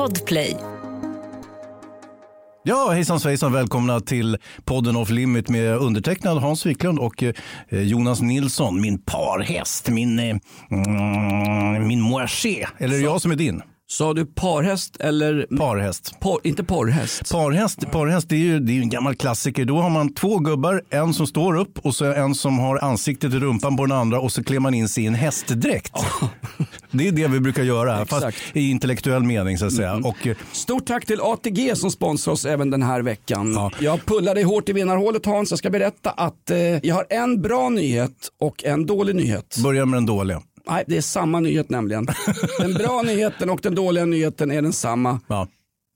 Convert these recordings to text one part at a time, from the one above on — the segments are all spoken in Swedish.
Podplay. Ja, hejsan svejsan, välkomna till podden Off Limit med undertecknad Hans Wiklund och eh, Jonas Nilsson, min parhäst, min, eh, mm, min moaché. Eller det jag som är din? Sa du parhäst eller? Parhäst. Por, inte porrhäst. Parhäst, parhäst det är ju det är en gammal klassiker. Då har man två gubbar, en som står upp och så en som har ansiktet i rumpan på den andra och så klär man in sig i en hästdräkt. Det är det vi brukar göra, fast i intellektuell mening så att säga. Och, eh, Stort tack till ATG som sponsrar oss även den här veckan. Ja. Jag pullade hårt i vinnarhålet Hans. Jag ska berätta att eh, jag har en bra nyhet och en dålig nyhet. börja med den dåliga. Nej, det är samma nyhet nämligen. Den bra nyheten och den dåliga nyheten är densamma. Ja.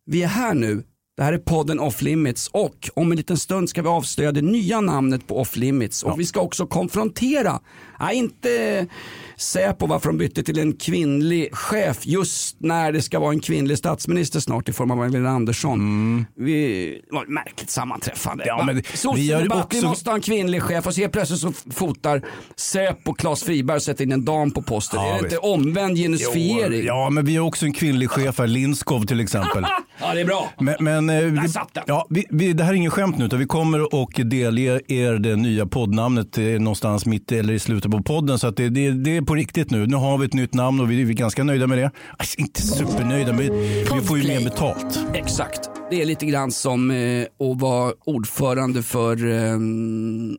Vi är här nu. Det här är podden Off Limits och om en liten stund ska vi avslöja det nya namnet på Off Limits och vi ska också konfrontera, nej inte Säpo varför de bytte till en kvinnlig chef just när det ska vara en kvinnlig statsminister snart i form av Magdalena Andersson. Vi, det var ett märkligt sammanträffande. Mm. Ja, men Sossarna vi gör bara, också- vi måste ha en kvinnlig chef och så helt plötsligt så fotar Säpo Claes Friberg och sätter in en dam på posten. Ja, är det visst. inte omvänd genusfiering? Ja, men vi har också en kvinnlig chef här, Lindskov till exempel. ja, det är bra. Men, men eh, vi, ja, vi, vi, det här är ingen skämt nu, utan vi kommer och delge er det nya poddnamnet eh, någonstans mitt eller i slutet på podden. Så att det, det, det på riktigt nu. Nu har vi ett nytt namn och vi, är ganska nöjda med det. Alltså, inte supernöjda, men vi får ju mer betalt. Exakt. Det är lite grann som eh, att vara ordförande för eh,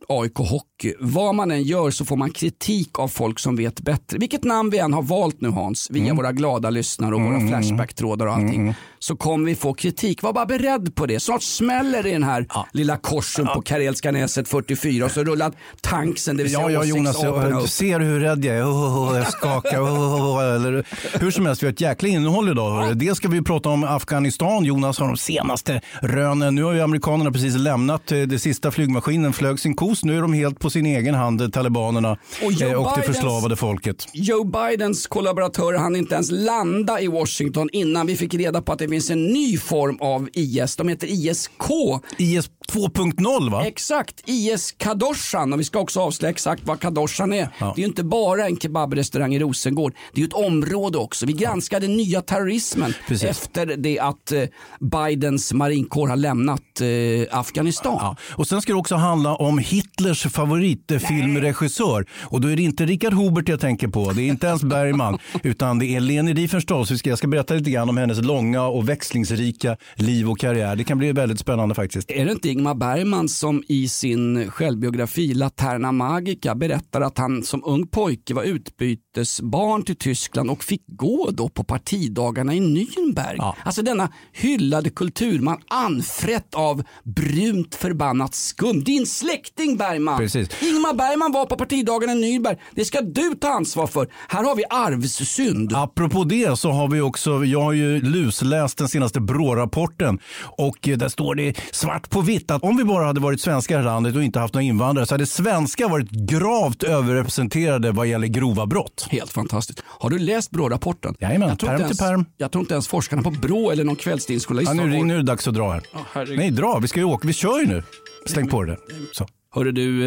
AIK Hockey. Vad man än gör så får man kritik av folk som vet bättre. Vilket namn vi än har valt nu Hans, via Mm. våra glada lyssnare och våra Flashback-trådar och allting, så kommer vi få kritik. Var bara beredd på det. Snart smäller det i den här lilla korsen på Karelska näset 44 och så rullar tanksen, det vill säga Ja, ja Jonas, jag upp. ser hur rädd jag är. Oh, oh, jag skakar. Oh, eller, hur som helst, vi har ett jäkla innehåll idag. hörru. Dels ska vi prata om Afghanistan. Jonas har de senaste rönen. Nu har ju amerikanerna precis lämnat eh, det sista flygmaskinen, flög sin kos. Nu är de helt på sin egen hand, eh, talibanerna Och Joe eh, och det förslavade folket. Joe Bidens kollaboratörer hann inte ens landa i Washington innan vi fick reda på att det finns en ny form av IS. De heter ISK. IS 2.0 va? Exakt, IS Kadoshan och vi ska också avslöja exakt vad Kadoshan är. Ja. Det är ju inte bara en kebabrestaurang i Rosengård, det är ju ett område också. Vi granskar den nya terrorismen Precis. efter det att eh, Bidens marinkår har lämnat eh, Afghanistan. Ja. Och sen ska det också handla om Hitlers favoritfilmregissör. Och då är det inte Richard Hobert jag tänker på, det är inte ens Bergman, utan det är Leni Riefenstahl. Jag ska berätta lite grann om hennes långa och växlingsrika liv och karriär. Det kan bli väldigt spännande faktiskt. Är det inte Ingmar Bergman som i sin självbiografi Laterna Magica berättar att han som ung pojke var utbytesbarn till Tyskland och fick gå då på partidagarna i Nürnberg. Ja. Alltså denna hyllade kulturman anfrätt av brunt förbannat skum. Din släkting Bergman. Precis. Ingmar Bergman var på partidagarna i Nürnberg. Det ska du ta ansvar för. Här har vi arvssynd. Apropå det så har vi också, jag har ju lusläst den senaste BRÅ-rapporten och eh, där står det svart på vitt att om vi bara hade varit svenskar i landet och inte haft några invandrare så hade svenskar varit gravt överrepresenterade vad gäller grova brott. Helt fantastiskt. Har du läst BRÅ-rapporten? Jajamän, Jag tror pärm inte till ens- pärm. Jag tror inte ens forskarna på BRÅ eller någon kvällstidningsjournalist Ja, nu, nu är det dags att dra här. herregud. Nej, dra. Vi ska ju åka. Vi kör ju nu. Släng på det. Så. Hörru du,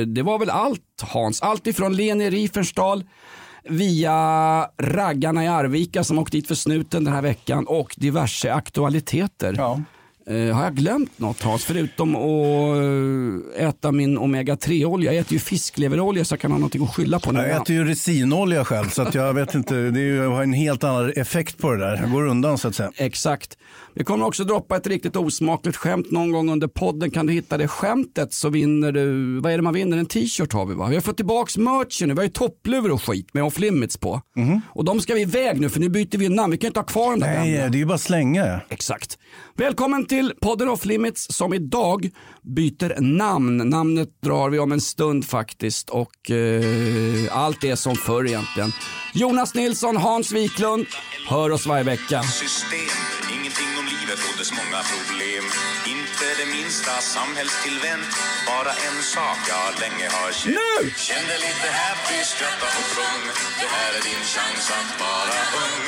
eh, det var väl allt Hans. Allt ifrån Leni Riefenstahl via raggarna i Arvika som åkte dit för snuten den här veckan och diverse aktualiteter. Ja. Eh, har jag glömt något Hans? Förutom att eh, äta min omega-3-olja. Jag äter ju fiskleverolja så jag kan ha någonting att skylla på. Jag äter ju resinolja själv så jag vet inte. Det är ju, har en helt annan effekt på det där. Jag går undan så att säga. Exakt. Vi kommer också droppa ett riktigt osmakligt skämt någon gång under podden. Kan du hitta det skämtet så vinner du, vad är det man vinner? En t-shirt har vi va? Vi har fått tillbaks merchen nu, vi har ju toppluvor och skit med off limits på. Och de ska vi iväg nu för nu byter vi namn, vi kan inte ha kvar den där Nej, gamla. det är ju bara att slänga. Exakt. Välkommen till podden Off Limits som idag byter namn. Namnet drar vi om en stund faktiskt och eh, allt är som förr egentligen. Jonas Nilsson, Hans Wiklund, hör oss varje vecka. system Ingenting om livet och dess många problem Inte det minsta samhällstillvänt Bara en sak jag länge har känt Nu! Känn dig lite happy, skratta och sjung Det här är din chans att vara ung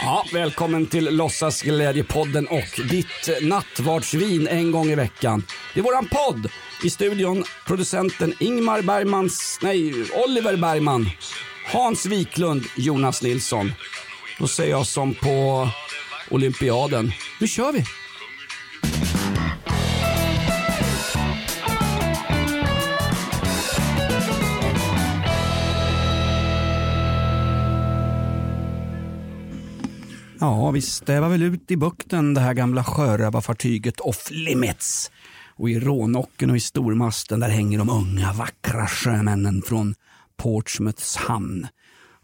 Ja, välkommen till Låtsasglädjepodden och ditt nattvardsvin en gång i veckan. Det är våran podd. I studion producenten Ingmar Bergmans, nej, Oliver Bergman, Hans Wiklund, Jonas Nilsson. Då säger jag som på olympiaden. Nu kör vi! Ja, vi stävar väl ut i bukten det här gamla sjörövarfartyget Off Limits. Och i rånocken och i stormasten där hänger de unga vackra sjömännen från Portsmouths hamn.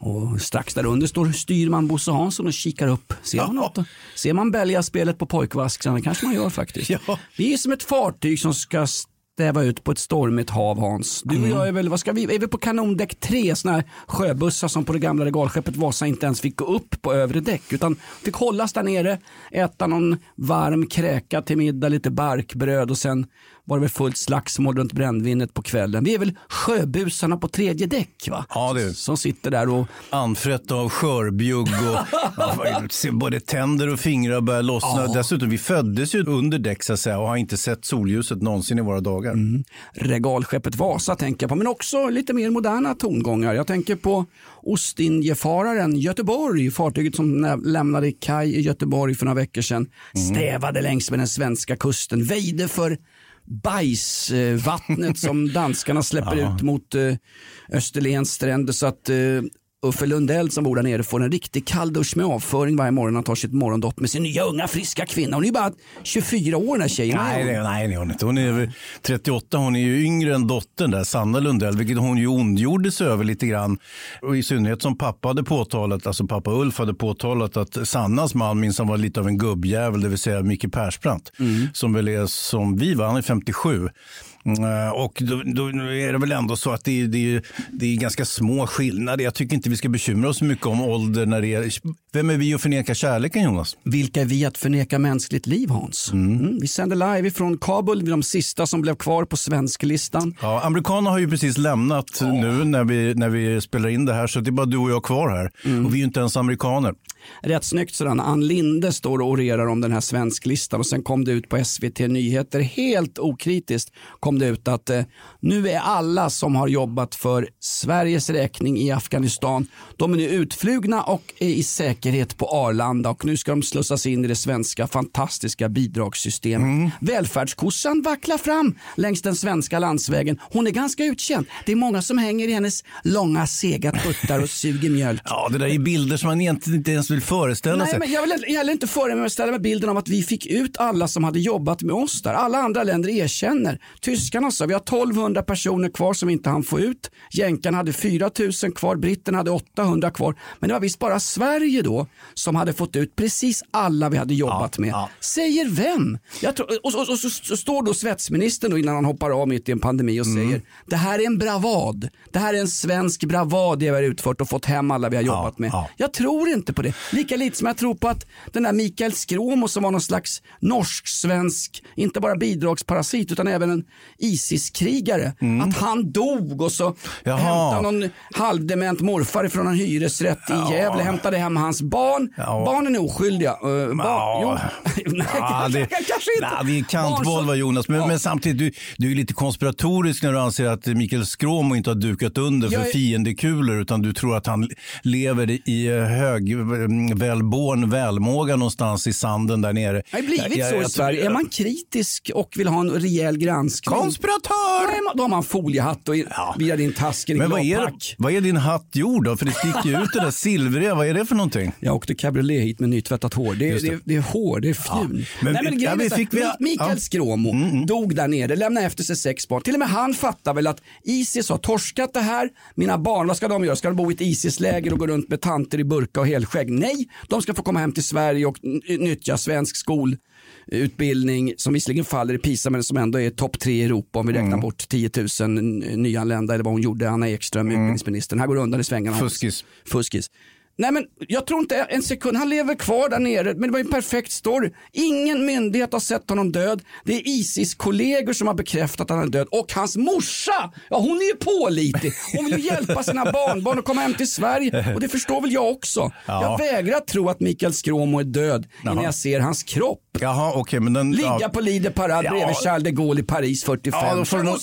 Och strax där under står styrman Bosse Hansson och kikar upp. Ser man något? Ser man Belgia-spelet på pojkvasken? Det kanske man gör faktiskt. Ja. Vi är som ett fartyg som ska stäva ut på ett stormigt hav Hans. Du och jag är väl, vad ska vi, är vi på kanondäck 3, såna här sjöbussar som på det gamla regalskeppet Vasa inte ens fick gå upp på övre däck utan fick hållas där nere, äta någon varm kräka till middag, lite barkbröd och sen var det väl fullt slagsmål runt brännvinet på kvällen. Vi är väl sjöbusarna på tredje däck va? Ja, är. Som sitter där och Anfrätt av skörbjugg och ja, både tänder och fingrar börjar lossna. Dessutom, vi föddes ju under däck så att säga, och har inte sett solljuset någonsin i våra dagar. regalskeppet Vasa tänker jag på, men också lite mer moderna tongångar. Jag tänker på Ostindiefararen Göteborg, fartyget som lämnade kaj i Göteborg för några veckor sedan. Stävade längs med den svenska kusten, väjde för bajsvattnet som danskarna släpper ut mot eh, Österlens stränder. Så att eh, Uffe Lundell som bor där nere får en riktig kalldusch med avföring varje morgon. Han tar sitt morgondopp med sin nya unga friska kvinna. Hon är ju bara 24 år den här tjejen. Nej, nej, nej, det är hon inte. Hon är väl 38, hon är ju yngre än dottern där, Sanna Lundell, vilket hon ju ondgjorde sig över lite grann. Och I synnerhet som pappa hade påtalat, alltså pappa Ulf hade påtalat att Sannas man minsann var lite av en gubbjävel, det vill säga Micke Persbrandt, som väl är som vi var, han är 57. Mm, Och då, då är det väl ändå så att det är, det, det är ganska små skillnader. Jag tycker inte vi ska bekymra oss så mycket om ålder. När det är, vem är vi att förneka kärleken Jonas? Vilka är vi att förneka mänskligt liv Hans? Mm. Vi sänder live ifrån Kabul, vi är de sista som blev kvar på svensklistan. Ja, amerikanerna har ju precis lämnat nu när vi, när vi spelar in det här så det är bara du och jag kvar här. Och vi är ju inte ens amerikaner. Rätt snyggt sådär. Ann Linde står och orerar om den här svensklistan och sen kom det ut på SVT Nyheter helt okritiskt kom det ut att eh, nu är alla som har jobbat för Sveriges räkning i Afghanistan, de är nu utflugna och är i säkerhet på Arlanda och nu ska de slussas in i det svenska fantastiska bidragssystemet. Välfärdskossan vacklar fram längs den svenska landsvägen. Hon är ganska utkänd. Det är många som hänger i hennes långa sega tuttar och suger mjölk. Ja, det där är bilder som man egentligen inte ens vill föreställa Nej, sig. men jag vill heller inte föreställa mig bilden av att vi fick ut alla som hade jobbat med oss där. Alla andra länder erkänner. Tyskarna sa vi har 1200 personer kvar som inte hann få ut. Jänkarna hade 4000 kvar, britterna hade 800 kvar. Men det var visst bara Sverige då som hade fått ut precis alla vi hade jobbat med. ja. Säger vem? Tror, och, och, och, så, står då svetsministern då innan han hoppar av mitt i en pandemi och Mm. säger det här är en bravad. Det här är en svensk bravad det vi har utfört och fått hem alla vi har jobbat med. ja. Jag tror inte på det. Lika lite som jag tror på att den där Mikael Skråmo som var någon slags norsk-svensk, inte bara bidragsparasit utan även en ISIS-krigare. Att han dog och så Mm. Jaha. hämtade någon halvdement morfar från en hyresrätt i Gävle, hämtade hem hans barn. Ja. Barnen är oskyldiga. Uh, Ja. Nej, Ja, det, kanske inte. Nej, det är Barn Jonas, men, Ja. men samtidigt du, du är lite konspiratorisk när du anser att Mikael Skråmo inte har dukat under för Jag fiendekulor utan du tror att han lever i eh, hög mm, välborn välmåga någonstans i sanden där nere. Det har blivit Jag- så jag- i Sverige. Är man kritisk och vill ha en rejäl granskning. Konspiratör! Är man, då har man foliehatt och via din tasker i Men vad är, vad är din hatt gjord då? För det sticker ju ut det där silvriga. Vad är det för någonting? Jag åkte cabriolet hit med nytvättat hår. Det, Just det. det. Det, är hår, det är fjun. Men- Nej, men ja, vi är fick Mikael ja. Skråmo dog där nere, lämnade efter sig sex barn. Till och med han fattar väl att Isis har torskat det här. Mina barn, vad ska de göra? Ska de bo i ett Isis-läger och gå runt med tanter i burka och helskägg? Nej, de ska få komma hem till Sverige och nyttja svensk skolutbildning som visserligen faller i PISA men som ändå är topp tre i Europa om vi räknar bort 10 000 nyanlända eller vad hon gjorde, Anna Ekström, utbildningsministern. Här går det undan i svängarna. Fuskis. Fuskis. Nej men jag tror inte en sekund, han lever kvar där nere, men det var en perfekt story. Ingen myndighet har sett honom död. Det är Isis-kollegor som har bekräftat att han är död. Och hans morsa, ja hon är ju pålitlig. Hon vill ju hjälpa sina barnbarn att komma hem till Sverige. Och det förstår väl jag också. Ja. Jag vägrar tro att Mikael Skråmo är död innan jag ser hans kropp. Jaha, okej. men den... Ligga ja. på Lider Parade Ja. bredvid Charles de Gaulle i Paris 45. Ja, då får du nog-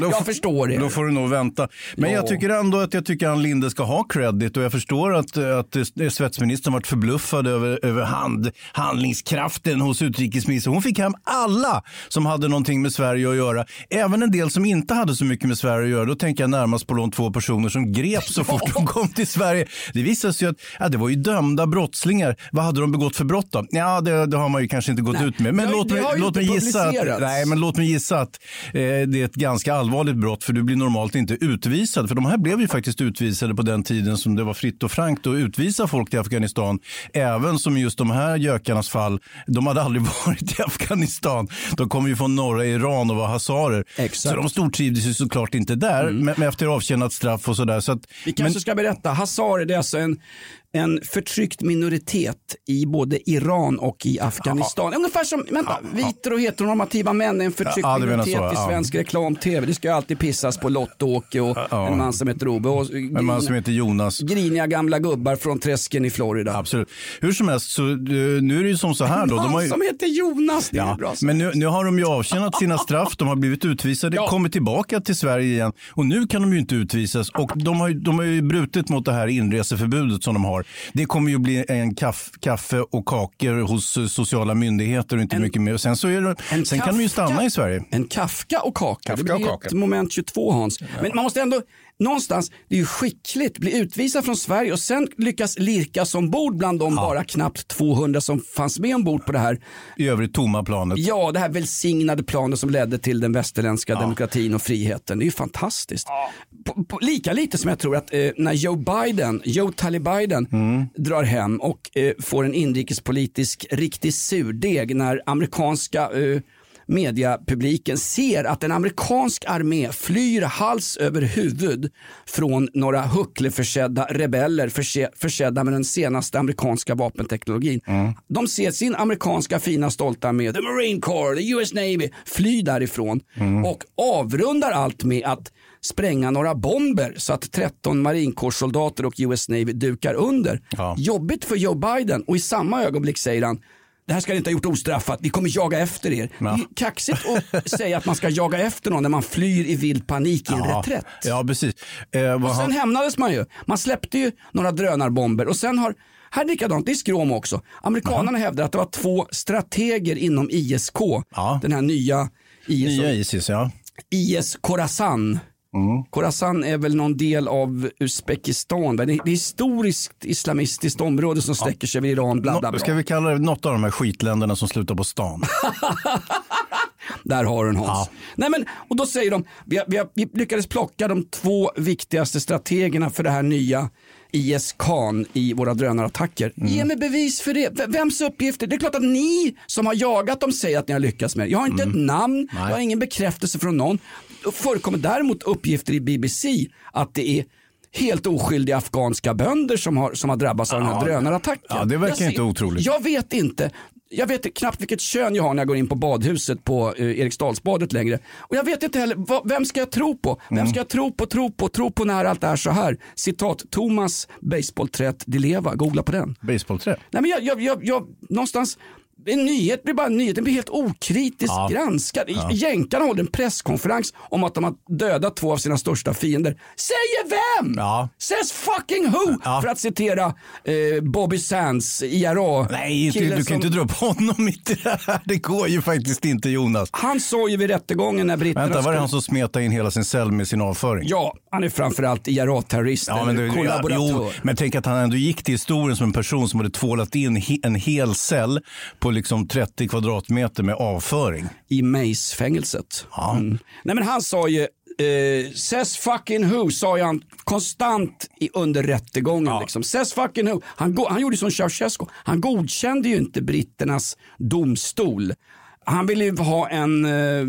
Jag förstår det. Då får du nog vänta. Men Ja. jag tycker ändå att jag tycker Ann Linde ska ha credit och jag förstår att, att eh, svetsministern varit förbluffad över, över hand, handlingskraften hos utrikesministern. Hon fick hem alla som hade någonting med Sverige att göra. Även en del som inte hade så mycket med Sverige att göra. Då tänker jag närmast på de två personer som greps så fort de kom till Sverige. Det visade sig att ja, det var ju dömda brottslingar. Vad hade de begått för brott då? Ja, det, det har man ju kanske inte gått Nej, ut med. Men har- låt mig, låt mig gissa att, nej, men låt mig gissa att eh, det är ett ganska allvarligt brott för du blir normalt inte utvisad. För de här blev ju faktiskt utvisade på den tiden som det var fritt och frankt att utvisa folk till Afghanistan. Även som just de här gökarnas fall, de hade aldrig varit i Afghanistan. De kom ju från norra Iran och var hazarer. Exakt. Mm. Så de stortrivdes ju såklart inte där, men, men efter avtjänat straff och sådär. Så att, Vi kanske ska berätta. Hazarer det är alltså en, en förtryckt minoritet i både Iran och i Afghanistan. Ungefär som vänta, viter och heteronormativa män är en förtryckt Ja, minoritet så, i ja. svensk reklam-tv. Det ska alltid pissas på Lotto-Åke och Ja. en man som heter Ove. Och en man som heter Jonas. griniga gamla gubbar från träsken i Florida. Absolut. Hur som helst, så, eh, nu är det ju som så här då. En man ju... som heter Jonas. Det är Ja, bra. men nu, nu har de ju avtjänat sina straff, de har blivit utvisade, Ja. kommit tillbaka till Sverige igen och nu kan de ju inte utvisas och de har, de har ju brutit mot det här inreseförbudet som de har. Det kommer ju bli en kaff, kaffe och kakor hos eh, sociala myndigheter och inte En- mycket mer. Sen, så är det, en sen kan de ju stanna i Sverige. En Kafka och kaka. Kafka det och kaka. ett moment 22 Hans. Men man måste ändå, någonstans, det är ju skickligt, bli utvisad från Sverige och sen lyckas lirkas ombord bland de bara knappt 200 som fanns med ombord på det här. I övrigt tomma planet. Ja, det här välsignade planet som ledde till den västerländska demokratin och friheten. Det är ju fantastiskt. På, på, lika lite som jag tror att eh, när Joe Biden, Joe Taliban drar hem och eh, får en inrikespolitisk riktig surdeg när amerikanska eh, mediapubliken ser att en amerikansk armé flyr hals över huvud från några huckleförsedda rebeller förse, försedda med den senaste amerikanska vapenteknologin. De ser sin amerikanska fina stolta armé, the Marine Corps, the US Navy, fly därifrån och avrundar allt med att spränga några bomber så att 13 marinkårssoldater och US Navy dukar under. Ja. Jobbigt för Joe Biden och i samma ögonblick säger han det här ska ni inte ha gjort ostraffat, vi kommer jaga efter er. Ja. Det är kaxigt att säga att man ska jaga efter någon när man flyr i vild panik i en Ja, reträtt. ja precis. Eh, vad Sen han, hämnades man ju. Man släppte ju några drönarbomber och sen har, här likadant, det är skråm också. Amerikanerna hävdar att det var två strateger inom ISK, Ja. den här nya IS, nya Isis, ja. IS Khorasan. Mm. Khorasan är väl någon del av Uzbekistan. Det är ett historiskt islamistiskt område som sträcker sig vid Iran. Bla, bla, bla. ska vi kalla det något av de här skitländerna som slutar på stan? Där har du den Hans. Ja. Nej, men, och då säger de, vi, har, vi, har, vi lyckades plocka de två viktigaste strategerna för det här nya IS-kan i våra drönarattacker. Mm. Ge mig bevis för det. V- Vems uppgifter? Det är klart att ni som har jagat dem säger att ni har lyckats med det. Jag har inte ett namn, Mm. Nej. jag har ingen bekräftelse från någon. Förekommer däremot uppgifter i BBC att det är helt oskyldiga afghanska bönder som har, som har drabbats av den här Ja. drönarattacken. Ja, det verkar Jag inte otroligt. Jag vet inte. Jag vet knappt vilket kön jag har när jag går in på badhuset på eh, Eriksdalsbadet längre. Och jag vet inte heller, vad, vem ska jag tro på? Vem Mm. ska jag tro på, tro på, tro på när allt är så här? Citat, Thomas baseballträtt Dileva, googla på den. Baseballträ? Nej men jag, jag, jag, jag någonstans, en nyhet blir bara en nyhet, den blir helt okritiskt Ja. granskad. Ja. Jänkarna håller en presskonferens om att de har dödat två av sina största fiender. Säger vem? Ja. Says fucking who? Ja. För att citera eh, Bobby Sands, IRA. Nej, killen du kan som- inte dra upp honom mitt i det här. Det går ju faktiskt inte Jonas. Han sa ju vid rättegången när britterna Vänta, var det han som smetade in hela sin cell med sin avföring? Ja, han är framförallt IRA-terrorist Ja, men, det, kollaboratör. jo, men tänk att han ändå gick till historien som en person som hade tvålat in en hel cell på liksom 30 kvadratmeter med avföring. i Mace-fängelset. Ja. Mm. Nej men han sa ju, eh, says fucking who, sa ju han konstant i, under rättegången. Liksom. Says fucking who. Han, han gjorde som Ceausescu, han godkände ju inte britternas domstol. Han ville ju ha en, eh,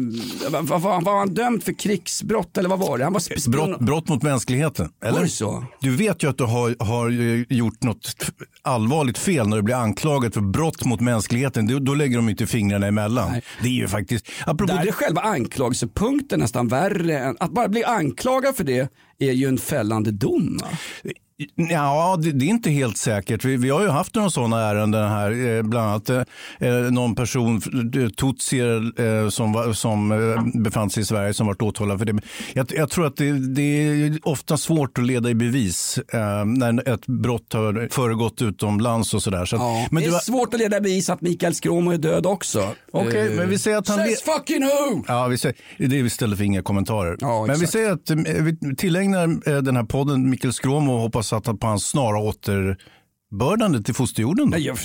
vad, vad var han dömd för krigsbrott eller vad var det? Han var spion- Brott, brott mot mänskligheten. Eller? Var så? Du vet ju att du har, har gjort något allvarligt fel när du blir anklagad för brott mot mänskligheten. Då, då lägger de inte fingrarna emellan. Nej. Det är ju faktiskt... Apropå Där är själva anklagelsepunkten nästan värre. Än, att bara bli anklagad för det är ju en fällande dom. Ja, det, det är inte helt säkert. Vi, vi har ju haft några sådana ärenden här. Eh, bland annat eh, någon person, eh, tutsier, eh, som, var, som eh, befann sig i Sverige som varit åtalad för det. Jag, jag tror att det, det är ofta svårt att leda i bevis eh, när ett brott har föregått utomlands och sådär. Så Ja. men det är har- svårt att leda i bevis att Mikael Skråmo är död också. Okej, Eh, men vi säger att han... Says fucking who! Ja, vi säger, det är istället för inga kommentarer. Ja, Men vi säger att eh, vi tillägnar eh, den här podden Mikael Skråmo och hoppas att på hans snara återbördande till fosterjorden. Då. Jag,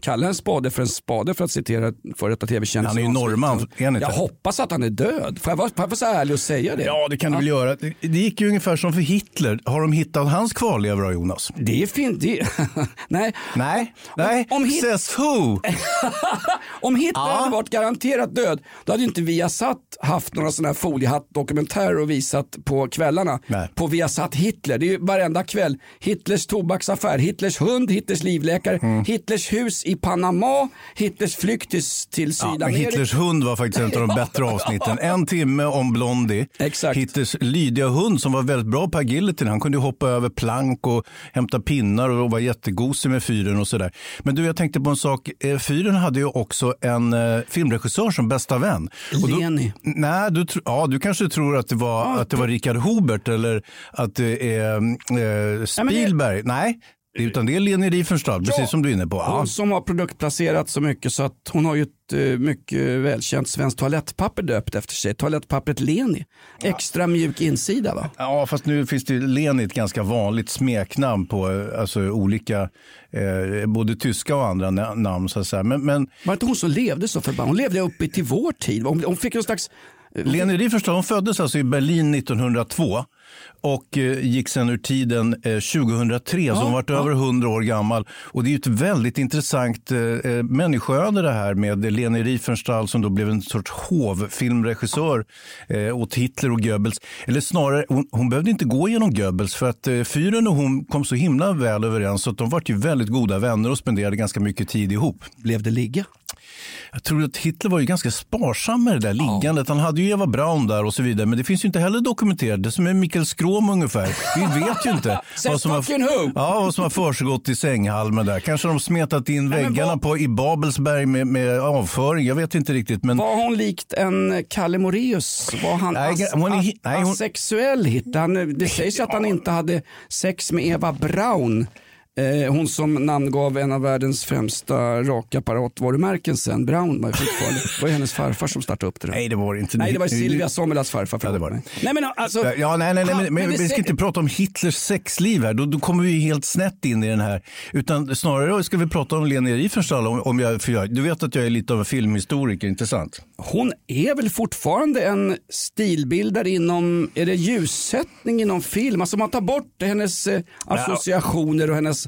kalla en spade för en spade för att citera före detta tv-kändisen. Han är ju norrman, är inte? Jag hoppas att han är död. Får jag vara, får jag vara så ärlig och säga det? Ja, det kan du väl göra. Det det gick ju ungefär som för Hitler. Har de hittat hans kvarlevor Jonas? Det är fint. Det... Nej. Nej, nej. om Hit- Says who? Om Hitler Ja. hade varit garanterat död, då hade inte Viasat haft några sådana här foliehatt-dokumentärer och visat på kvällarna. Nej. På Viasat Hitler, det är ju varenda kväll. Hitlers tobaksaffär, Hitlers hund, Hitlers livläkare, Mm. Hitlers hus i Panama, Hitlers flykt till, till Ja, Sydamerika. Hitlers hund var faktiskt en av de bättre avsnitten. En timme om Blondie. Exakt. Hitlers lydiga hund som var väldigt bra på agility. Han kunde ju hoppa över plank och hämta pinnar och var jättegosig med fyren och sådär. Men du, jag tänkte på en sak. Eh, Fyren hade ju också en eh, filmregissör som bästa vän. Och då- Leni. Nej, du, ja, du kanske tror att det var, att det var Richard Hobert eller att det är eh, Spielberg. Nej, det- utan det är Leni Riefenstahl, precis som du är inne på. Ja. Hon som har produktplacerat så mycket så att hon har ju ett eh, mycket välkänt svenskt toalettpapper döpt efter sig. Toalettpappret Leni. Extra mjuk insida va? Ja, fast nu finns det Leni ett ganska vanligt smeknamn på eh, alltså, olika, eh, både tyska och andra na- namn. Så att säga. Men, men Var det inte hon som levde så förbannat? Hon levde uppe till vår tid. Hon, hon fick någon slags... Leni Riefenstahl hon föddes alltså i Berlin 1902 och eh, gick sen ur tiden eh, 2003, så hon varit över 100 år gammal. Och det är ett väldigt intressant eh, människoöde det här med Leni Riefenstahl som då blev en sorts hovfilmregissör eh, åt Hitler och Goebbels. Eller snarare, hon, hon behövde inte gå genom Goebbels för att eh, fyren och hon kom så himla väl överens så att de var ju väldigt goda vänner och spenderade ganska mycket tid ihop. Blev det ligga? Jag tror att Hitler var ju ganska sparsam med det där liggandet. Han hade ju Eva Braun där och så vidare. Men det finns ju inte heller dokumenterat. Det är som med Mikael Skråm ungefär. Vi vet ju inte Says som har, ja, vad som har försiggått i sänghalmen där. Kanske de smetat in men väggarna vad- på, i Babelsberg med, med avföring. Jag vet inte riktigt. Men Var hon likt en Kalle Moreus? Var han Nej, as- hon är nej, hon- asexuell? Det sägs att han inte hade sex med Eva Braun. Eh, hon som namngav en av världens främsta rakapparatvarumärken sen. Braun var fortfarande, det var hennes farfar som startade upp det där. nej, det var det inte. Nej, det var Silvia Sommerlas farfar. Ja, det var mig. Nej, men alltså, Ja, nej, nej, nej, men, men det vi ska inte prata om Hitlers sexliv här. Då, då kommer vi helt snett in i den här. Utan snarare ska vi prata om Leni Riefenstahl. Om, om jag, för jag, du vet att jag är lite av en filmhistoriker, inte sant? Hon är väl fortfarande en stilbildare inom, är det ljussättning inom film? Alltså man tar bort hennes eh, associationer och hennes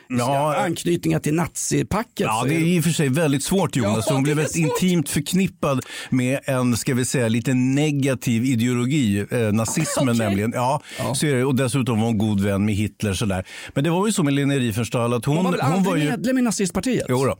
Ja. anknytningar till nazipacket. Ja, det är i och för sig väldigt svårt Jonas. Ja, Hon blev svårt. intimt förknippad med en, ska vi säga, lite negativ ideologi. Eh, nazismen Okej. nämligen. Ja, Så är det. Och dessutom var hon god vän med Hitler. Sådär. Men det var ju så med Leni Riefenstahl att hon, hon var väl aldrig var ju... medlem i nazistpartiet? Jo då.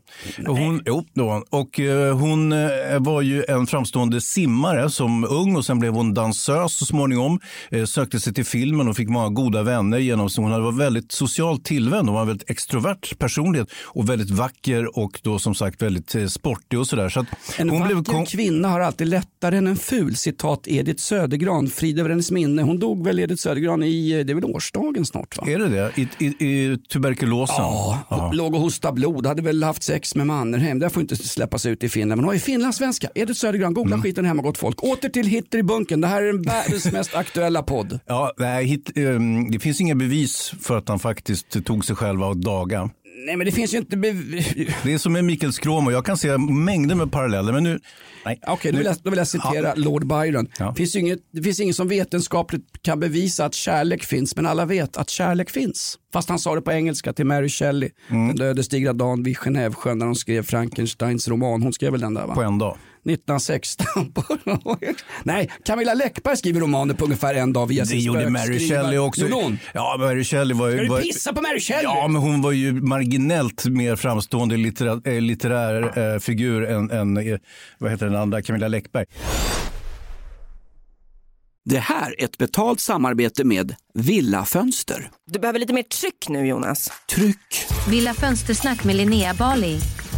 Och hon, jo, var hon. Och eh, hon eh, var ju en framstående simmare som ung och sen blev hon dansös så småningom. Eh, sökte sig till filmen och fick många goda vänner genom så hon var väldigt socialt tillvänd. Hon var väldigt extrovert personlighet och väldigt vacker och då som sagt väldigt eh, sportig och sådär. Så En hon vacker blev kvinna har alltid lättare än en ful, citat Edith Södergran, frid över hennes minne. Hon dog väl Edith Södergran i, eh, det är väl årsdagen snart va? Är det det? I, i, i tuberkulosen? Ja, hon låg och hostade blod, hade väl haft sex med Mannerheim. Det får inte släppas ut i Finland. Men hon ju finlandssvenska. Edith Södergran, googla Mm. skiten hemma gott folk. Åter till Hitler i bunken. Det här är den världens mest aktuella podd. Ja, nej, hit, ehm, det finns inga bevis för att han faktiskt tog sig själv av daga. Nej men det finns ju inte... Det är som med Mikael Skråmo. Jag kan se mängder med paralleller. Men nu, nej. Okej, vill jag- då vill jag citera Lord Byron. Ja. Finns inget, det finns ingen som vetenskapligt kan bevisa att kärlek finns, men alla vet att kärlek finns. Fast han sa det på engelska till Mary Shelley, Mm. den ödesdigra dagen vid Genèvesjön när hon skrev Frankensteins roman. Hon skrev väl den där va? På en dag. 1916. Nej, Camilla Läckberg skriver romaner på ungefär en dag via Det sin gjorde Mary. Shelley också. Gjorde hon? Ja, Mary Shelley var ju... Ska du pissa på Mary Shelley? Ja, men hon var ju marginellt mer framstående litterär, eh, litterär eh, figur än, än eh, vad heter den andra, Camilla Läckberg. Det här är ett betalt samarbete med Villa Fönster. Du behöver lite mer tryck nu Jonas. Tryck! Villa Fönstersnack med Linnea Bali.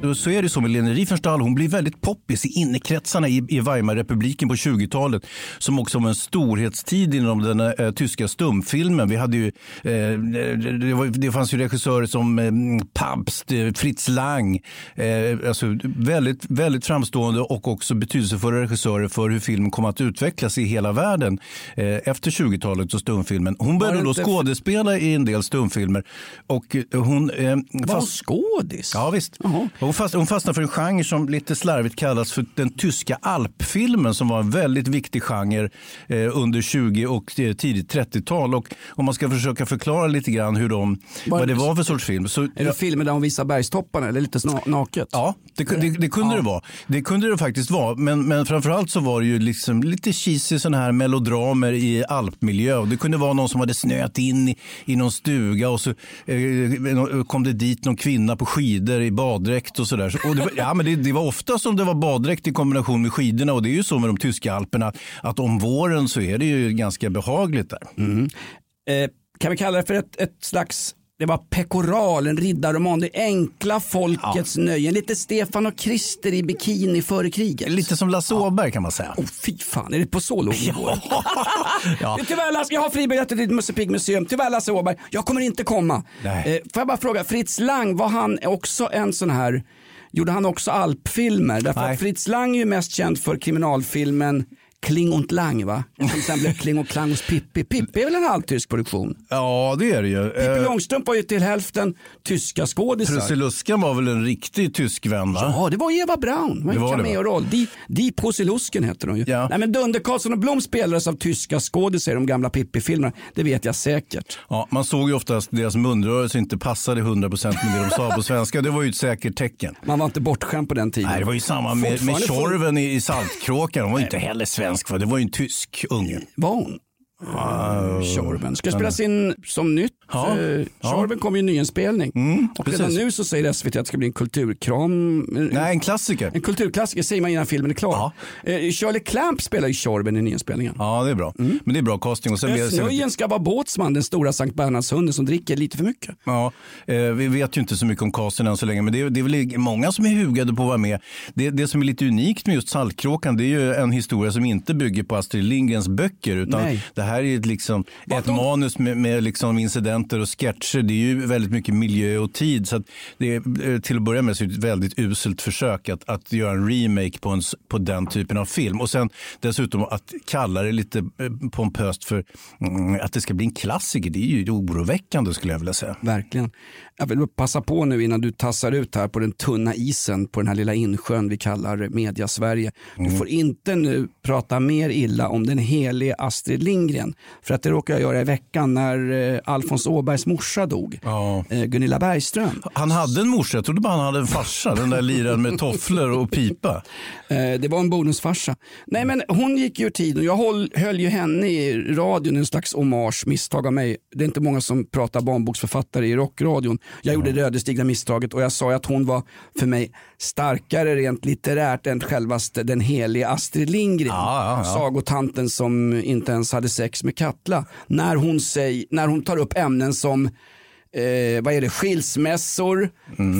Så är det så med Leni Riefenstahl. Hon blir väldigt poppis i innekretsarna i, i Weimarrepubliken på 20-talet. Som också var en storhetstid inom den eh, tyska stumfilmen. Vi hade ju, eh, det, var, det fanns ju regissörer som eh, Pabst, eh, Fritz Lang. Eh, alltså väldigt, väldigt framstående och också betydelsefulla regissörer för hur filmen kom att utvecklas i hela världen eh, efter 20-talet och stumfilmen. Hon började då skådespela i en del stumfilmer. Och hon, eh, Var hon skådis? Ja, visst. Jaha. Hon, fast, hon fastnade för en genre som lite slarvigt kallas för den tyska alpfilmen som var en väldigt viktig genre eh, under 20 och eh, tidigt 30-tal. Och om man ska försöka förklara lite grann hur de, Var- vad det var för sorts film. Så, Är det filmer där hon visar bergstopparna eller lite sna- naket? Ja, det, det, det kunde det vara. Det kunde det faktiskt vara. Men, men framförallt så var det ju liksom lite cheesy sådana här melodramer i alpmiljö. Det kunde vara någon som hade snöat in i, i någon stuga och så eh, kom det dit någon kvinna på skidor i baddräkt och sådär. Och det, var, ja, men det, det var ofta som det var baddräkt i kombination med skidorna och det är ju så med de tyska alperna att om våren så är det ju ganska behagligt där. Mm. Eh, kan vi kalla det för ett, ett slags det var pekoral, en riddarroman, det enkla folkets nöjen. Lite Stefan och Krister i bikini före kriget. Lite som Lasse Åberg kan man säga. Oh, fy fan, är det på så låg nivå? Ja. Tyvärr Lasse, jag har fribiljetter till Musse Pigg museum. Tyvärr Lasse Åberg, jag kommer inte komma. Nej. Eh, får jag bara fråga, Fritz Lang, var han också en sån här, gjorde han också alpfilmer? Därför Nej. att Fritz Lang är ju mest känd för kriminalfilmen Kling und Lang va? Som sen blev Kling och Klang hos Pippi. Pippi är väl en halvtysk produktion? Ja, det är det ju. Pippi Eh, Långstrump var ju till hälften tyska skådisar. Prussiluskan var väl en riktig tysk vän va? Ja, det var Eva Braun. Det var Det var det, cameo-roll. Die, Die Pusselusken hette hon ju. Ja. Nej, men Dunder Karlsson och Blom spelades av tyska skådisar i de gamla Pippi-filmerna. Det vet jag säkert. Ja, man såg ju ofta att deras munrörelse inte passade 100% med det de sa på svenska. Det var ju ett säkert tecken. Man var inte bortskämd på den tiden. Nej, det var ju samma med, med Tjorven i, i Saltkråkan. Hon var ju inte heller svensk, va? det var ju en tysk unge. Var hon? Tjorven. Ska spelas in som nytt. Ja. Uh, Ja. Kommer ju en nyinspelning. Mm, och redan nu så säger SVT att det ska bli en kulturkram. Nej, en klassiker. En kulturklassiker säger man innan filmen är klar. Eh, Shirley Clamp spelar ju Tjorven i nyinspelningen. Ja, det är bra. Men det är bra casting. Nujen ska vara båtsman, den stora Sankt Bernhardshunden som dricker lite för mycket. Ja, eh, vi vet ju inte så mycket om casten än så länge, men det är, det är väl många som är hugade på att vara med. Det, det som är lite unikt med just Saltkråkan, det är ju en historia som inte bygger på Astrid Lindgrens böcker, utan Nej. det här är ett, liksom, ett manus med, med liksom incidenter och sketcher. Det är ju väldigt mycket miljö och tid, så att det är eh, till att börja med så är det ett väldigt uselt försök att, att göra en remake på, en, på den typen av film. Och sen dessutom att kalla det lite eh, pompöst för mm, att det ska bli en klassiker, det är ju oroväckande skulle jag vilja säga. Verkligen. Jag vill passa på nu innan du tassar ut här på den tunna isen på den här lilla insjön vi kallar media Sverige. Du får inte nu prata mer illa om den helige Astrid Lindgren. För att det råkade jag göra i veckan när eh, Alfons Åbergs morsa dog. Ja. Eh, Gunilla Bergström. Han hade en morsa, jag trodde bara han hade en farsa. Den där liraren med tofflor och pipa. Eh, Det var en bonusfarsa. Nej men hon gick ju ur tiden. Jag höll, höll ju henne i radion, en slags hommage, misstag av mig. Det är inte många som pratar barnboksförfattare i rockradion. Jag gjorde det ödesdigra misstaget och jag sa att hon var för mig starkare rent litterärt än självaste den helige Astrid Lindgren. Ja, ja, ja. Sagotanten som inte ens hade sex med Katla. När hon, säg, när hon tar upp ämnen som eh, vad är det, skilsmässor,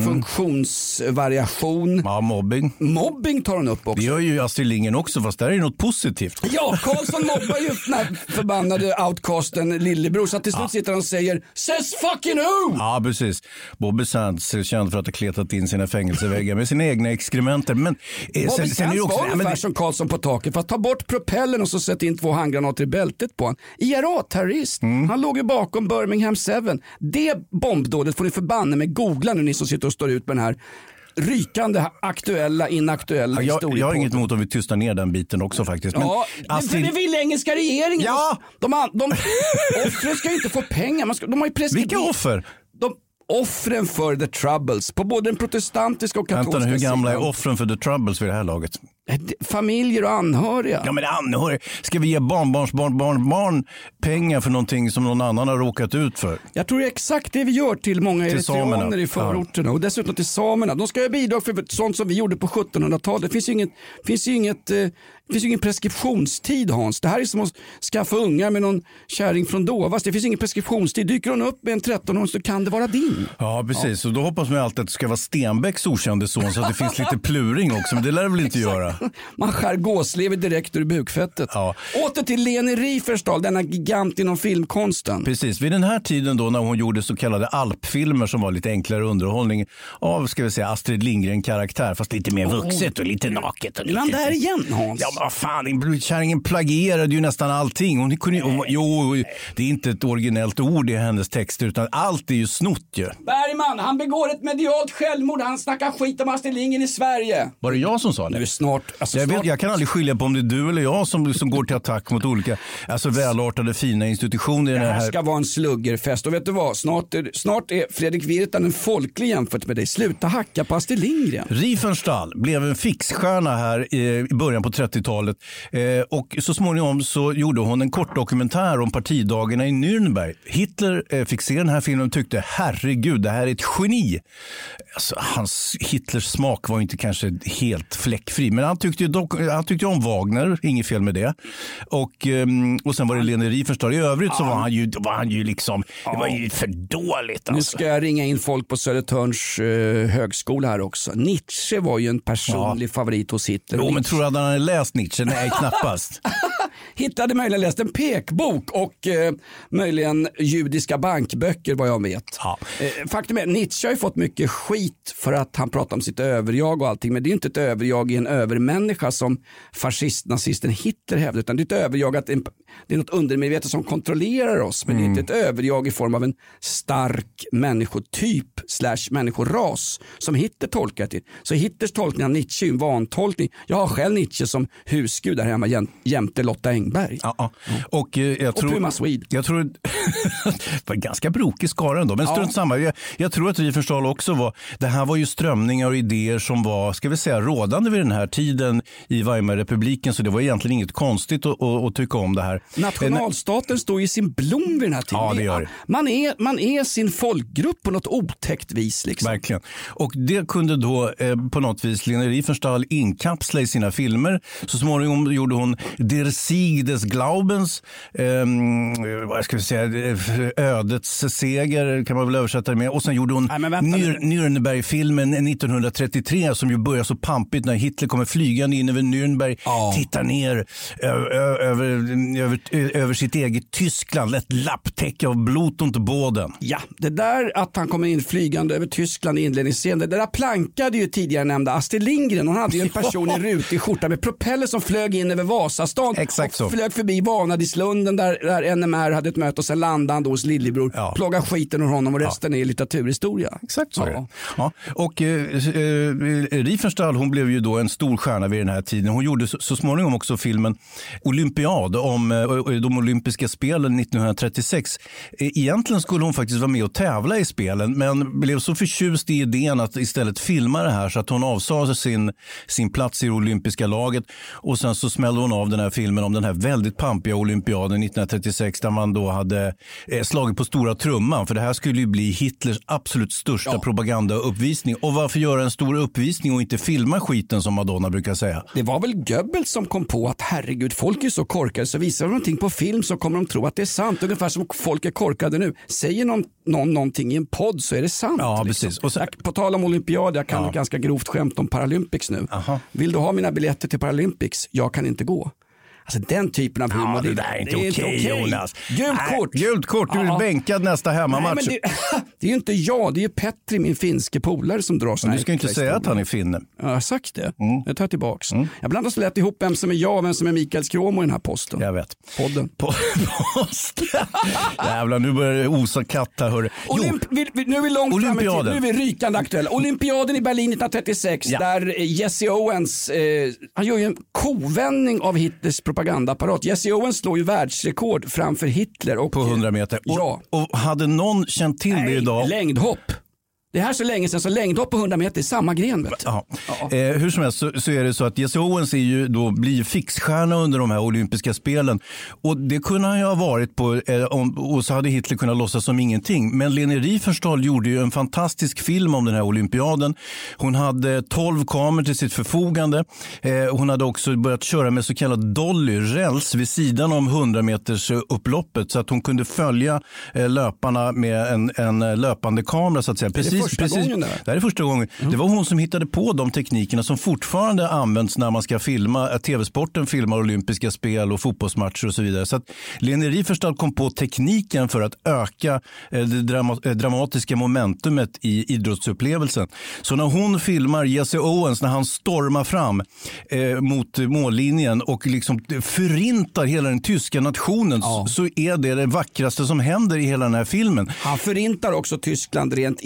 funktionsvariation, Ja, mobbing. mobbing tar hon upp också. Det gör ju Astrid Lindgren också, fast där är det något positivt. Ja, Karlsson mobbar ju den här förbannade outcasten lillebror så till slut sitter han och säger Says fucking who! Ja, precis. Bobby Sands är känd för att ha kletat in sina fängelseväggar med sina egna exkrementer. Men eh, Bobby sen, sen Sands också... var men ungefär det- som Karlsson på taket för att ta bort propellen och så sätta in två handgranater i bältet på honom. IRA-terrorist. Mm. Han låg ju bakom Birmingham 7. Det bombdådet får ni förbanne med googla nu ni som sitter och står ut med den här rykande aktuella, inaktuella Ja, jag, jag har inget emot om vi tystar ner den biten också faktiskt. Men Ja, det, för det vill engelska regeringen. Ja! De, de, offren ska ju inte få pengar. Ska, de har ju preskriberat. Vilka offer? De, offren för the troubles på både den protestantiska och katolska Vänta hur gamla är offren för the troubles vid det här laget? Familjer och anhöriga. Ja men anhöriga, ska vi ge barnbarns barn, barn, barn pengar för någonting som någon annan har råkat ut för? Jag tror det är exakt det vi gör till många Till eritreaner samerna. i förorterna och dessutom till samerna. De ska ha bidrag för sånt som vi gjorde på 1700-talet. Det finns ju inget, finns ju inget, eh, finns ju ingen preskriptionstid Hans. Det här är som att skaffa ungar med någon kärring från Dovas. Det finns ingen preskriptionstid. Dyker hon upp med en 13-åring så kan det vara din. Ja precis, och då hoppas man alltid att det ska vara Stenbecks okände son så att det finns lite pluring också, men det lär det väl inte göra? Man skär gåslever direkt ur bukfettet. Ja. Åter till Leni Riefenstahl, denna gigant inom filmkonsten. Precis, vid den här tiden då när hon gjorde så kallade alpfilmer som var lite enklare underhållning av ska vi säga, Astrid Lindgren-karaktär fast lite mer vuxet och lite naket. Och lite... där igen Hans? Ja men vad fan, kärringen plagierade ju nästan allting. Hon kunde, hon, jo, det är inte ett originellt ord i hennes texter utan allt är ju snott ju. Bergman, han begår ett medialt självmord. Han snackar skit om Astrid Lindgren i Sverige. Var det jag som sa Nu det? snart, alltså Jag, vet, jag kan aldrig skilja på om det är du eller jag som, som går till attack mot olika alltså välartade fina institutioner det här här. ska vara en sluggerfest. Och vet du vad? Snart är, snart är Fredrik Virtanen folklig jämfört med dig. Sluta hacka på Astrid Lindgren. Riefenstahl blev en fixstjärna här i början på 30-talet eh, och så småningom så gjorde hon en kort dokumentär om partidagarna i Nürnberg. Hitler eh, fick se den här filmen och tyckte herregud, det här är ett geni. Alltså, hans, Hitlers smak var inte kanske helt fläckfri, men han tyckte, dock, han tyckte om Wagner, inget fel med det. Och, ehm, och sen var det Leni Riefenstahl. I övrigt så var han ju, var han ju liksom, det var ju för dåligt. Nu Alltså. ska jag ringa in folk på Södertörns eh, högskola här också. Nietzsche var ju en personlig favorit hos Hitler. Jo, men tror du att han hade läst Nietzsche? Nej, knappast. Hitler hade möjligen läst en pekbok och eh, möjligen judiska bankböcker vad jag vet. Ja. Eh, faktum är Nietzsche har ju fått mycket skit för att han pratar om sitt överjag och allting. Men det är ju inte ett överjag i en övermänniska som fascist-nazisten Hitler hävdar. Utan det är ett överjag att en, det är något undermedvetet som kontrollerar oss. Men det är inte ett överjag i form av en stark människotyp slash människoras som Hitler tolkar till. Så Hitlers tolkning av Nietzsche är en vantolkning. Jag har själv Nietzsche som husgud där hemma jäm- jämte Lotta Lotta Engberg. Ja, ja. Och, eh, jag tror, Puma Swede. Jag tror det var en ganska brokig skara ändå, men Ja. strunt samma. Jag, jag tror att Riefenstahl också var, det här var ju strömningar och idéer som var, ska vi säga, rådande vid den här tiden i Weimarrepubliken, så det var egentligen inget konstigt att, att, att tycka om det här. Nationalstaten står i sin blom vid den här tiden. Ja, det gör det. Man, är, man är sin folkgrupp på något otäckt vis. Liksom. Verkligen. Och det kunde då eh, på något vis Lena Riefenstahl inkapsla i sina filmer. Så småningom gjorde hon Der Sieg des Glaubens, ehm, vad ska vi säga, ödets seger kan man väl översätta det med. Och sen gjorde hon. Nürnbergfilmen 1933 som ju börjar så pampigt när Hitler kommer flygande in över Nürnberg, Ja. tittar ner ö- ö- över, över, över sitt eget Tyskland, ett lapptäcke av blot och båden. Ja, det där att han kommer in flygande över Tyskland i inledningsscenen, det där plankade ju tidigare nämnda Astrid Lindgren. Hon hade ju en person i rutig skjorta med propeller som flög in över Vasastan Exakt och så. flög förbi Vanadislunden där, där NMR hade ett möte och sen landade han då hos lillebror, Ja. plågade skiten ur honom och resten är litteraturhistoria. Exakt så är Ja. det. Ja. Och eh, eh, Riefenstahl hon blev ju då en stor stjärna vid den här tiden. Hon gjorde så, så småningom också filmen Olympiad om eh, de olympiska spelen 1936. Eh, egentligen skulle hon faktiskt vara med och tävla i spelen men blev så förtjust i idén att istället filma det här så att hon avsade sin, sin plats i det olympiska laget och sen så smällde hon av den här filmen om den här väldigt pampiga olympiaden 1936 där man då hade eh, slagit på stora trumman för det här skulle ju bli Hitlers absolut största Ja. propagandauppvisning. Och varför göra en stor uppvisning och inte filma skiten som Madonna brukar säga? Det var väl Goebbels som kom på att herregud, folk är så korkade så visar de någonting på film så kommer de tro att det är sant. Ungefär som folk är korkade nu. Säger någon, någon någonting i en podd så är det sant. Ja, precis. Och sen- jag, på tal om olympiad, jag kan Ja. ganska grovt skämt om Paralympics nu. Aha. Vill du ha mina biljetter till Paralympics? Jag kan inte gå. Alltså den typen av humor. Ja, det där är inte okej okej. Jonas. Gult Nej, kort. Gult kort, du är Ja. bänkad nästa Nej, hemmamatch. men det, det är ju inte jag, det är Petri, min finske polare som drar såna Du ska inte säga att han är finne. Ja, Jag har sagt det. Jag tar tillbaks. Jag blandar så lätt ihop vem som är jag och vem som är Mikael Skråmo i den här posten. Jag vet. Podden. På, post. Jävlar, nu börjar det osa katt här. Hörru. Jo, Olymp, vi, vi, nu är vi långt fram i tiden. Olympiaden. Nu är vi rykande aktuella. Olympiaden i Berlin 1936 Ja. där eh, Jesse Owens, eh, han gör ju en kovändning av Hitlers propagandaapparat. Jesse Owens slår ju världsrekord framför Hitler. Och, på 100 meter. Och, Ja. och hade någon känt till det Nej, idag längdhopp. Det här är så länge sedan så längdhopp på 100 meter är samma gren. Vet du. Ja. Eh, hur som helst så, så är det så att Jesse Owens är ju då, blir fixstjärna under de här olympiska spelen. Och det kunde han ju ha varit på eh, om, och så hade Hitler kunnat låtsas som ingenting. Men Leni Riefenstahl gjorde ju en fantastisk film om den här olympiaden. Hon hade 12 kameror till sitt förfogande. Eh, hon hade också börjat köra med så kallad dolly, räls vid sidan om 100 meters eh, upploppet så att hon kunde följa eh, löparna med en, en eh, löpande kamera så att säga. Precis, första precis, gången det här? det här är första gången. Det var hon som hittade på de teknikerna som fortfarande används när man ska filma, att tv-sporten filmar olympiska spel och fotbollsmatcher och så vidare. Så att Leni Riefenstahl kom på tekniken för att öka eh, det drama, eh, dramatiska momentumet i idrottsupplevelsen. Så när hon filmar Jesse Owens när han stormar fram eh, mot mållinjen och liksom förintar hela den tyska nationen Ja. så är det det vackraste som händer i hela den här filmen. Han förintar också Tyskland rent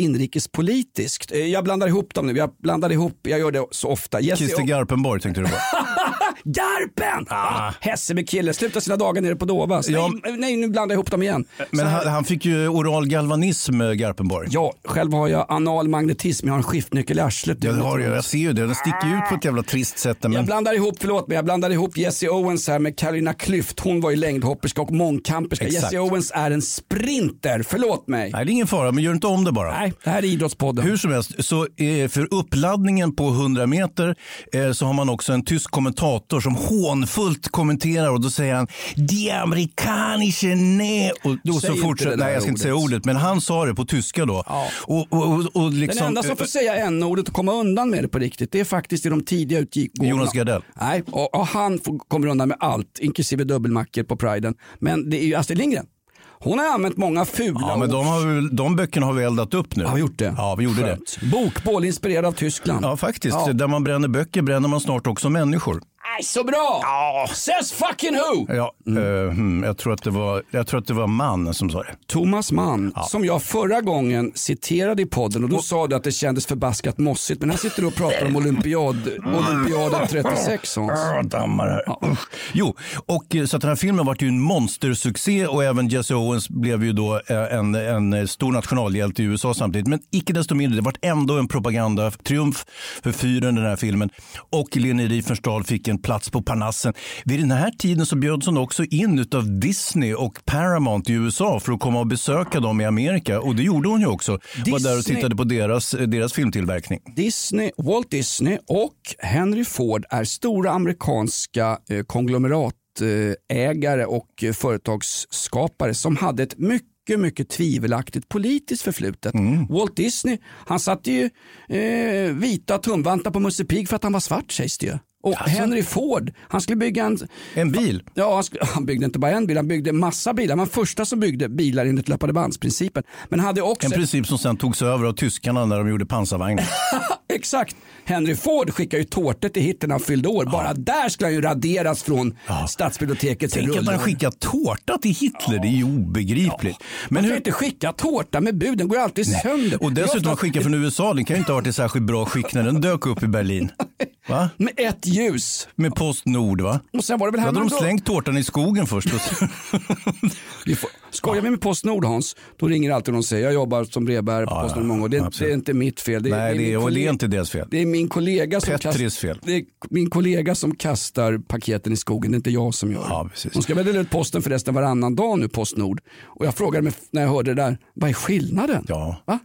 inrikespolitiskt. Eh, Jag blandar ihop dem nu. Jag blandar ihop, jag gör det så ofta. Jesse Christer Garpenborg tänkte du på. Garpen! Ah. Hässelby-kille, sluta sina dagar nere på Dovas. Ja. Nej, nej, nu blandar jag ihop dem igen. Men han, han fick ju oral galvanism, eh, Garpenborg. Ja, själv har jag anal magnetism. Jag har en skiftnyckel i arslet. Ja, det har jag. jag ser ju det. Den sticker ju ut på ett jävla trist sätt. Jag Men... blandar ihop, förlåt mig, jag blandar ihop Jesse Owens här med Carolina Klüft. Hon var ju längdhopperska och mångkamperska. Exakt. Jesse Owens är en sprinter, förlåt mig. Nej, det är ingen fara, men gör inte om det bara. Nej, det här är Idrottspodden. Hur som helst, så eh, för uppladdningen på 100 meter eh, så har man också en tysk kommentator som hånfullt kommenterar och då säger han Die amerikanische ne och då Säg så fortsätter, det nej jag ska inte säga ordet. ordet, men han sa det på tyska då. Ja. Och, och, och, liksom, Den enda som får säga n-ordet och komma undan med det på riktigt, det är faktiskt i de tidiga utgåvorna. Jonas Gardell. Nej, och, och han får, kommer undan med allt, inklusive dubbelmackor på priden. Men det är ju Astrid Lindgren. Hon har använt många fula Ja, men de, har, de böckerna har vi eldat upp nu. Har vi gjort det? Ja, vi gjorde det. Skönt. Bokbål inspirerad av Tyskland. Ja, faktiskt. Ja. Där man bränner böcker bränner man snart också människor. Nej, så bra! Says fucking who! Ja, eh, hmm, jag, tror att det var, jag tror att det var man som sa det. Thomas Mann, som jag förra gången citerade i podden och då sa du att det kändes förbaskat mossigt. Men här sitter du och pratar om olympiad, olympiaden 36 Hans. Dammar här. Usch. Jo, och eh, så att den här filmen var ju en monstersuccé och även Jesse Owens blev ju då eh, en, en stor nationalhjälte i USA samtidigt. Men icke desto mindre, det var ändå en propagandatriumf för fyren den här filmen. Och Leni Riefenstahl fick en plats på Parnassen. Vid den här tiden så bjöds hon också in av Disney och Paramount i USA för att komma och besöka dem i Amerika. Och det gjorde hon ju också. Var där och Disney- tittade på deras, deras filmtillverkning. Disney, Walt Disney och Henry Ford är stora amerikanska eh, konglomeratägare och eh, företagsskapare som hade ett mycket mycket tvivelaktigt politiskt förflutet. Walt Disney, han satte ju eh, vita tumvantar på Musse Pigg för att han var svart sägs det ju. Och Henry Ford, han skulle bygga en... En bil? Ja, han, skulle, han byggde inte bara en bil, han byggde massa bilar. Han var första som byggde bilar enligt löpande bandsprincipen. Men hade också... En princip som sen togs över av tyskarna när de gjorde pansarvagnar. Exakt. Henry Ford skickade ju tårtor till Hitler när han fyllde år. Bara där skulle han ju raderas från stadsbibliotekets Tänk att han skickar tårta till Hitler, det är ju obegripligt. Man Men kan ju hur, inte skicka tårta med bud, den går ju alltid sönder. och dessutom Jag- skicka från USA, den kan ju inte ha varit i särskilt bra skick när den dök upp i Berlin. Va? Med ett ljus. Med Postnord va? Och sen var det väl Då hade de då- slängt tårtan i skogen först. Vi får, skojar vi med Postnord Hans, då ringer alltid någon och säger jag jobbar som brevbärare på Ja, Postnord många år. Det, det är inte mitt fel. Det, Nej, det är, och det är kollega- inte deras fel. Det är min kollega som Petris fel. Det är min kollega som kastar paketen i skogen, det är inte jag som gör Ja, precis. De ska väl dela ut posten förresten varannan dag nu, Postnord. Och jag frågade mig när jag hörde det där, vad är skillnaden? Ja. Va?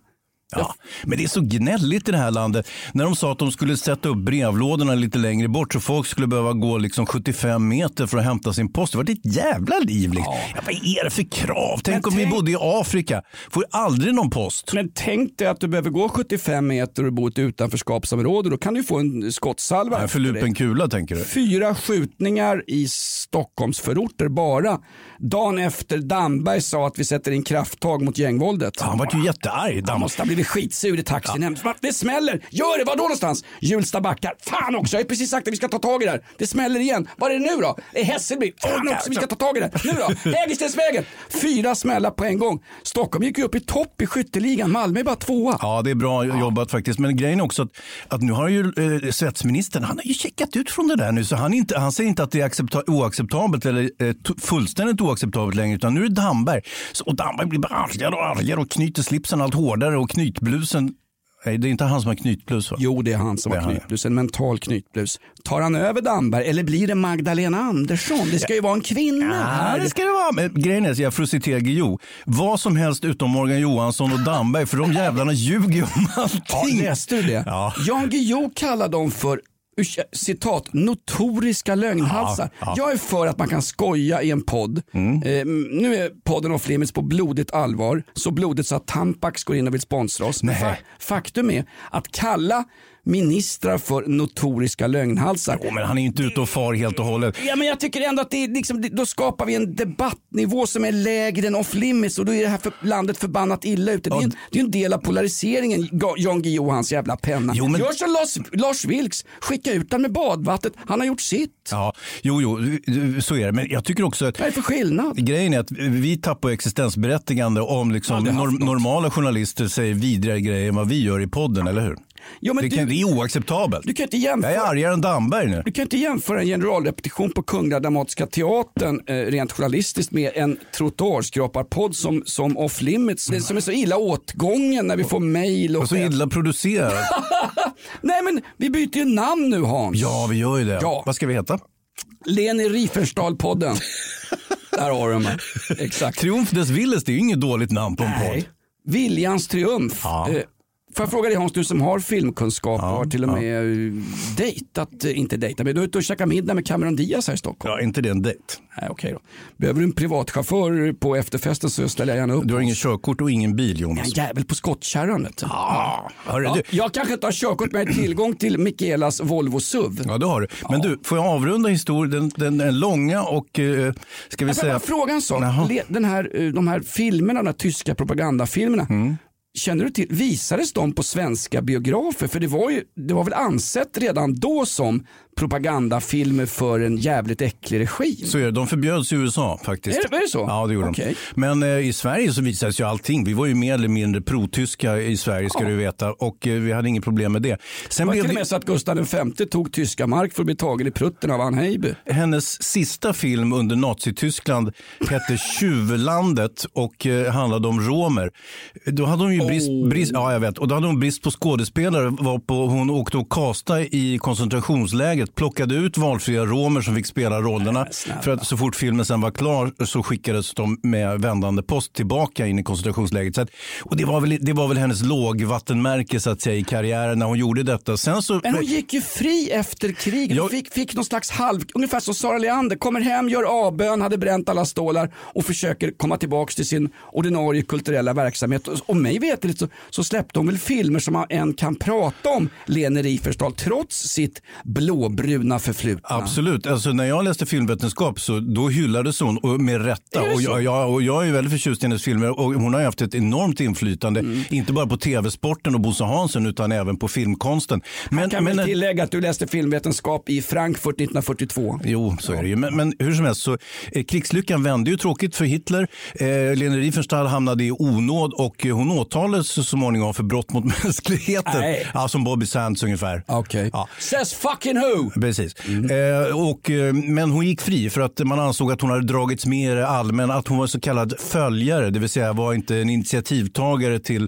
Ja, men det är så gnälligt i det här landet. När de sa att de skulle sätta upp brevlådorna lite längre bort så folk skulle behöva gå liksom 75 meter för att hämta sin post. Det var ett jävla liv. Liksom. Ja. vad är det för krav? Tänk om vi tänk- bodde i Afrika. Får aldrig någon post. Men tänk dig att du behöver gå 75 meter och bo i ett utanförskapsområde. Då kan du få en skottsalva efter för lupen kula tänker du? Fyra skjutningar i Stockholmsförorter bara. Dagen efter Damberg sa att vi sätter in krafttag mot gängvåldet. Han var ju jättearg. Han blivit skitsur i taxin. hem. Det smäller! Gör det! Var då någonstans? Hjulsta backar. Fan också! Jag har precis sagt att vi ska ta tag i det här. Det smäller igen. Var är det nu då? Det är Hässelby. Nu också, vi ska ta tag i det. Nu då? Hägerstensvägen. Fyra smällar på en gång. Stockholm gick ju upp i topp i skytteligan. Malmö är bara tvåa. Ja, det är bra jobbat faktiskt. Men grejen är också att, att nu har ju eh, svetsministern, han har ju checkat ut från det där nu. Så han, inte, han säger inte att det är accepta- oacceptabelt eller eh, fullständigt oacceptabelt längre. Utan nu är det Damberg. Så, och Damberg blir bara argare och argare och knyter slipsen allt hårdare och knytblusen. Nej, det är inte han som har knytblus va? Jo, det är han som Det har ja. knytblus. En mental knytblus. Tar han över Damberg eller blir det Magdalena Andersson? Det ska ju vara en kvinna Ja, här. det ska det vvara. Men grejen är, jag får citera Guillou, vad som helst utom Morgan Johansson och Damberg, för de jävlarna ljuger ju om Ja, allting. läste du det? Ja. Jan Guillou kallar dem för citat, notoriska lögnhalsar. Ja, ja. Jag är för att man kan skoja i en podd. Eh, nu är podden Off Limits på blodigt allvar. Så blodigt så att Tampax går in och vill sponsra oss. Nej. fa- faktum är att kalla ministrar för notoriska lögnhalsar. Jo, men han är ju inte ute och far helt och hållet. Ja, men jag tycker ändå att det är liksom, då skapar vi en debattnivå som är lägre än off limits och då är det här för, landet förbannat illa ute. Det är, en, det är en del av polariseringen, Jan Guillou och hans jävla penna. Jo, men- Gör som Lars, Lars Vilks, skicka ut den med badvattnet. Han har gjort sitt. Ja, jo, jo, så är det. Men jag tycker också att Vad är det för skillnad? Grejen är att vi tappar existensberättigande om liksom haft norm- normala journalister säger vidriga grejer än vad vi gör i podden, eller hur? Jo, men det, kan, du, det är oacceptabelt. du kan inte Jag är jämföra. argare än Damberg nu. Du kan inte jämföra en generalrepetition på Kungliga Dramatiska Teatern eh, rent journalistiskt med en trottoarskraparpodd som, som Off Limits. Det som är så illa åtgången när vi får mail och Och så illa producerat. Nej men vi byter ju namn nu Hans. Ja, vi gör ju det. Ja. Vad ska vi heta? Leni Riefenstahl-podden. Där har du mig. Exakt. Triumf des Willes, det är ju inget dåligt namn på en podd. Nej. Viljans triumf. Ja. Eh, Får jag fråga dig Hans, du som har filmkunskap och har till och med eh, dejtat, eh, inte dejtat, men du är ute och käkat middag med Cameron Diaz här i Stockholm. Ja, inte det en dejt. Nej, okej då. Behöver du en privatchaufför på efterfesten så ställer jag gärna upp. Du har ingen körkort och ingen bil, Jonas. jävel på skottkärran vet. Ja, hörru, Ja, du. jag kanske inte har körkort men jag har tillgång till Mikaelas Volvo SUV. Ja, det har du. Men du, får jag avrunda historien? Den, den är långa och, eh, ska vi Jag säga... fråga en sak. Den här, de här filmerna, de här tyska propagandafilmerna. Mm. Känner du till, visades de på svenska biografer? För det var, ju, det var väl ansett redan då som propagandafilmer för en jävligt äcklig regim. Så är det. De förbjöds i USA faktiskt. Är det- är det så? Ja, det gjorde Okej. de. Men eh, i Sverige så visades ju allting. Vi var ju mer eller mindre pro-tyska i Sverige ska Ja. du veta och eh, vi hade inget problem med det. Sen Det var blev till och med så att Gustav V tog tyska mark för att bli tagen i prutten av Ann Heiby. hennes sista film under Nazityskland hette Tjuvlandet och eh, handlade om romer. Då hade hon ju brist, Oh. brist, ja, jag vet. Och då hade hon brist på skådespelare varpå hon åkte och kastade i koncentrationslägret, plockade ut valfria romer som fick spela rollerna. För att så fort filmen sen var klar så skickades de med vändande post tillbaka in i koncentrationslägret. Så att, och det var, väl, det var väl hennes lågvattenmärke så att säga i karriären när hon gjorde detta. Sen så, Men hon gick ju fri efter kriget. Hon Jag- fick, fick någon slags halv, ungefär som Sara Leander, kommer hem, gör avbön, hade bränt alla stålar och försöker komma tillbaka till sin ordinarie kulturella verksamhet. Och, mig veterligt så, så släppte hon väl filmer som man än kan prata om Lene Riefenstahl trots sitt blåbruna förflutna. Absolut. Alltså, när jag läste filmvetenskap så då hyllades hon och med rätta. Och jag, jag, och jag är väldigt förtjust i hennes filmer och hon har haft ett enormt inflytande. Mm. Inte bara på tv-sporten och Bosse Hansson utan även på filmkonsten. Men, kan men, väl tillägga att du läste filmvetenskap i Frankfurt 1942. Jo, så är det ju. Men, men hur som helst, så, eh, krigslyckan vände ju tråkigt för Hitler. Eh, Lene Riefenstahl hamnade i onåd och eh, hon åtalades så småningom för brott mot mänskligheten. Nej. Ja, som Bobby Sands ungefär. Okej. Ja. Says fucking who? Precis. Eh, och, eh, men hon gick fri för att man ansåg att hon hade dragits med i det allmänna, att hon var så kallad följare, det vill säga var inte en initiativtagare till,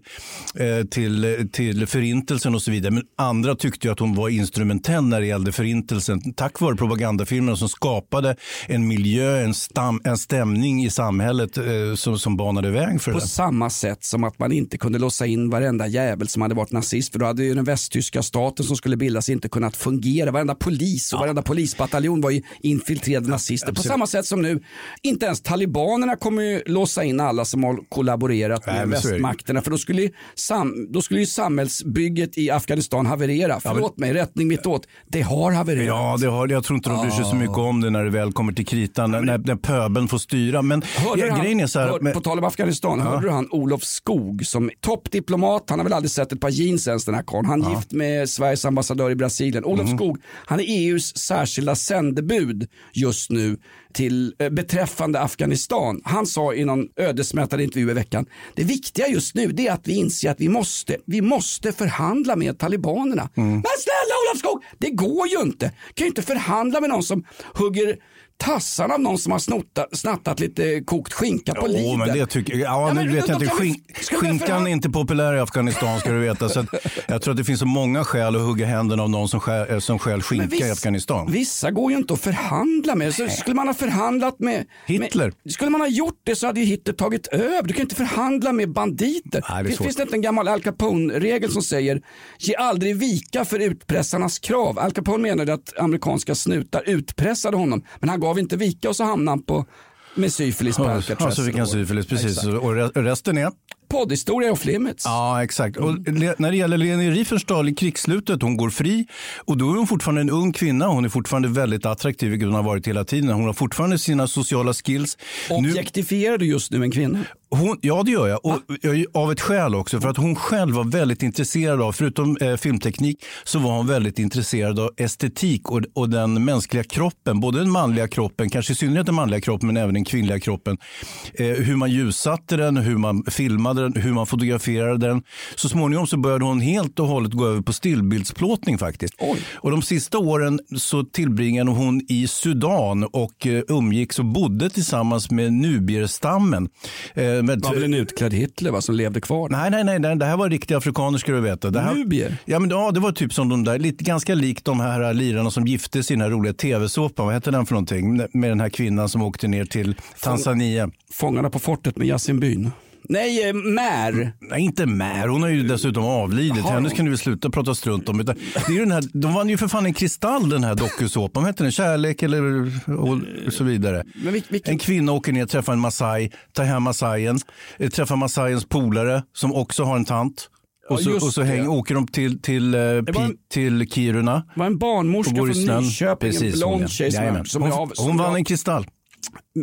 eh, till, till förintelsen och så vidare. Men andra tyckte att hon var instrumentell när det gällde förintelsen tack vare propagandafilmerna som skapade en miljö, en, stam, en stämning i samhället som, som banade väg för På det. samma sätt som att man inte kunde låsa in varenda jävel som hade varit nazist. För då hade ju den västtyska staten som skulle bildas inte kunnat fungera. Varenda polis och varenda polisbataljon var ju infiltrerade nazister. På samma sätt som nu, inte ens talibanerna kommer ju låsa in alla som har kollaborerat Nej, med men västmakterna. För då skulle, ju sam, då skulle ju samhällsbygget i Afghanistan haverera. Förlåt mig, rättning mitt åt. Det har havererat. Ja, det har, jag tror inte de bryr sig så mycket om det när det väl kommer till kritan, när, när pöbeln får styra. Men Hörde ja, grejen är så här, hör, men- på tal om Afghanistan, hörde du han Olof Skog som toppdiplomat, han har väl aldrig sett ett par jeans ens den här karln. Han är gift med Sveriges ambassadör i Brasilien. Olof Mhm. Skog, han är EUs särskilda sändebud just nu till, eh, beträffande Afghanistan. Han sa i någon ödesmättad intervju i veckan, det viktiga just nu är att vi inser att vi måste, vi måste förhandla med talibanerna. Mm. Men snälla Olof Skog, det går ju inte. kan ju inte förhandla med någon som hugger tassarna av någon som har snottat, snattat lite kokt skinka på livet. men det tycker jag. Ja, Ja, men vet då- jag inte. Skink, skinkan är inte populär i Afghanistan ska du veta. Så jag tror att det finns så många skäl att hugga händerna av någon som som stjäl Men skinka viss- i Afghanistan. Vissa går ju inte att förhandla med. Så skulle man ha förhandlat med Hitler. Med, skulle man ha gjort det så hade ju Hitler tagit över. Du kan inte förhandla med banditer. Nej, det finns det inte en gammal Al Capone-regel som säger ge aldrig vika för utpressarnas krav. Al Capone menade att amerikanska snutar utpressade honom. Men han gav inte vika och så hamnade han på med syfilis på Ja, Alcatraz. så fick han syfilis, precis. Exakt. Och re- resten är? Poddhistoria off limits. Ja, exakt. Och när det gäller Leni Riefenstahl i krigsslutet, hon går fri och då är hon fortfarande en ung kvinna. Hon är fortfarande väldigt attraktiv, vilket hon har varit hela tiden. Hon har fortfarande sina sociala skills. Objektifierar du just nu en kvinna? Hon, ja, det gör jag. Och, av ett skäl också. För att hon själv var väldigt intresserad av, förutom eh, filmteknik, så var hon väldigt intresserad av estetik och, och den mänskliga kroppen. Både den manliga kroppen, kanske i synnerhet den manliga kroppen, men även den kvinnliga kroppen. Eh, hur man ljussatte den, hur man filmade den, hur man fotograferade den. Så småningom så började hon helt och hållet gå över på stillbildsplåtning faktiskt. Och de sista åren så tillbringade hon i Sudan och eh, umgicks och bodde tillsammans med nubierstammen. Eh, med, Det var väl en utklädd Hitler va, som levde kvar? Nej, nej, nej, nej, det här var riktiga afrikaner ska du veta. Det här, Nubier? Ja, men ja, det var typ som de där, lite ganska likt de här lirarna som giftes i den här roliga tv-såpan. Vad hette den för någonting? Med den här kvinnan som åkte ner till Tanzania. Fångarna på fortet med Yasin Byn. Nej, eh, Mär. Nej, inte Mär. Hon har ju dessutom avlidit. Jaha. Hennes kan du väl sluta prata strunt om. Utan det är den här, de vann ju för fan en kristall den här dokusåpan. Vad hette den? Kärlek eller och så vidare. Vil- vilken- En kvinna åker ner, träffar en masai, tar hem masaien, eh, träffar masaiens polare som också har en tant. Och Ja, så, just och så det. häng, åker de till, till, eh, en- till Kiruna. var en barnmorska från. Nyköping, en Precis, hon, blond ja. tjej som, som hon, av... hon vann en kristall.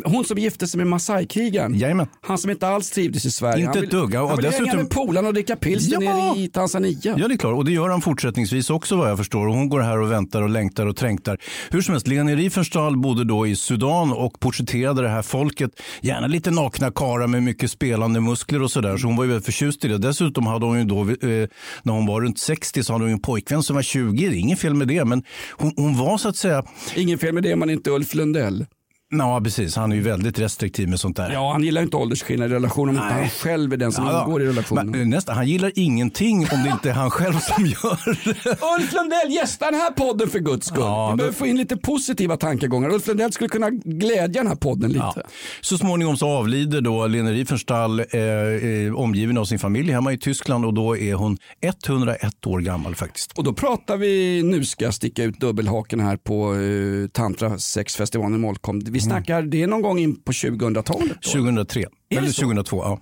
Hon som gifte sig med Masai-krigaren. Jajamän. Han som inte alls trivdes i Sverige. Inte han ett dugg. Ja, Han vill dessutom- hänga med polarna och dricka pilsner Ja. nere i Tanzania. Ja, det är klart. Och det gör han fortsättningsvis också vad jag förstår. Och hon går här och väntar och längtar och trängtar. Hur som helst, Leni Riefenstahl bodde då i Sudan och porträtterade det här folket. Gärna lite nakna karar med mycket spelande muskler och sådär. Så hon var ju väldigt förtjust i det. Dessutom hade hon ju då, eh, när hon var runt 60 så hade hon ju en pojkvän som var 20. Det är inget fel med det. Men hon, hon var så att säga, Ingen fel med det om man inte Ulf Lundell. Ja precis, han är ju väldigt restriktiv med sånt där. Ja, han gillar inte åldersskillnad i relationen om inte han själv är den som Ja, ingår i relationen. Men, eh, nästan, han gillar ingenting om det inte är han själv som gör det. Ulf Lundell, gästa den här podden för guds skull. Ja, Vi då- behöver få in lite positiva tankegångar. Ulf Lundell skulle kunna glädja den här podden lite. Ja. Så småningom så avlider då Lene Riefenstahl eh, eh, omgiven av sin familj hemma i Tyskland och då är hon 101 år gammal faktiskt. Och då pratar vi, nu ska jag sticka ut dubbelhaken här på uh, Tantra sexfestivalen i Molkom. Vi snackar, det är någon gång in på 2000-talet. då. 2003, det eller så? 2002. Ja.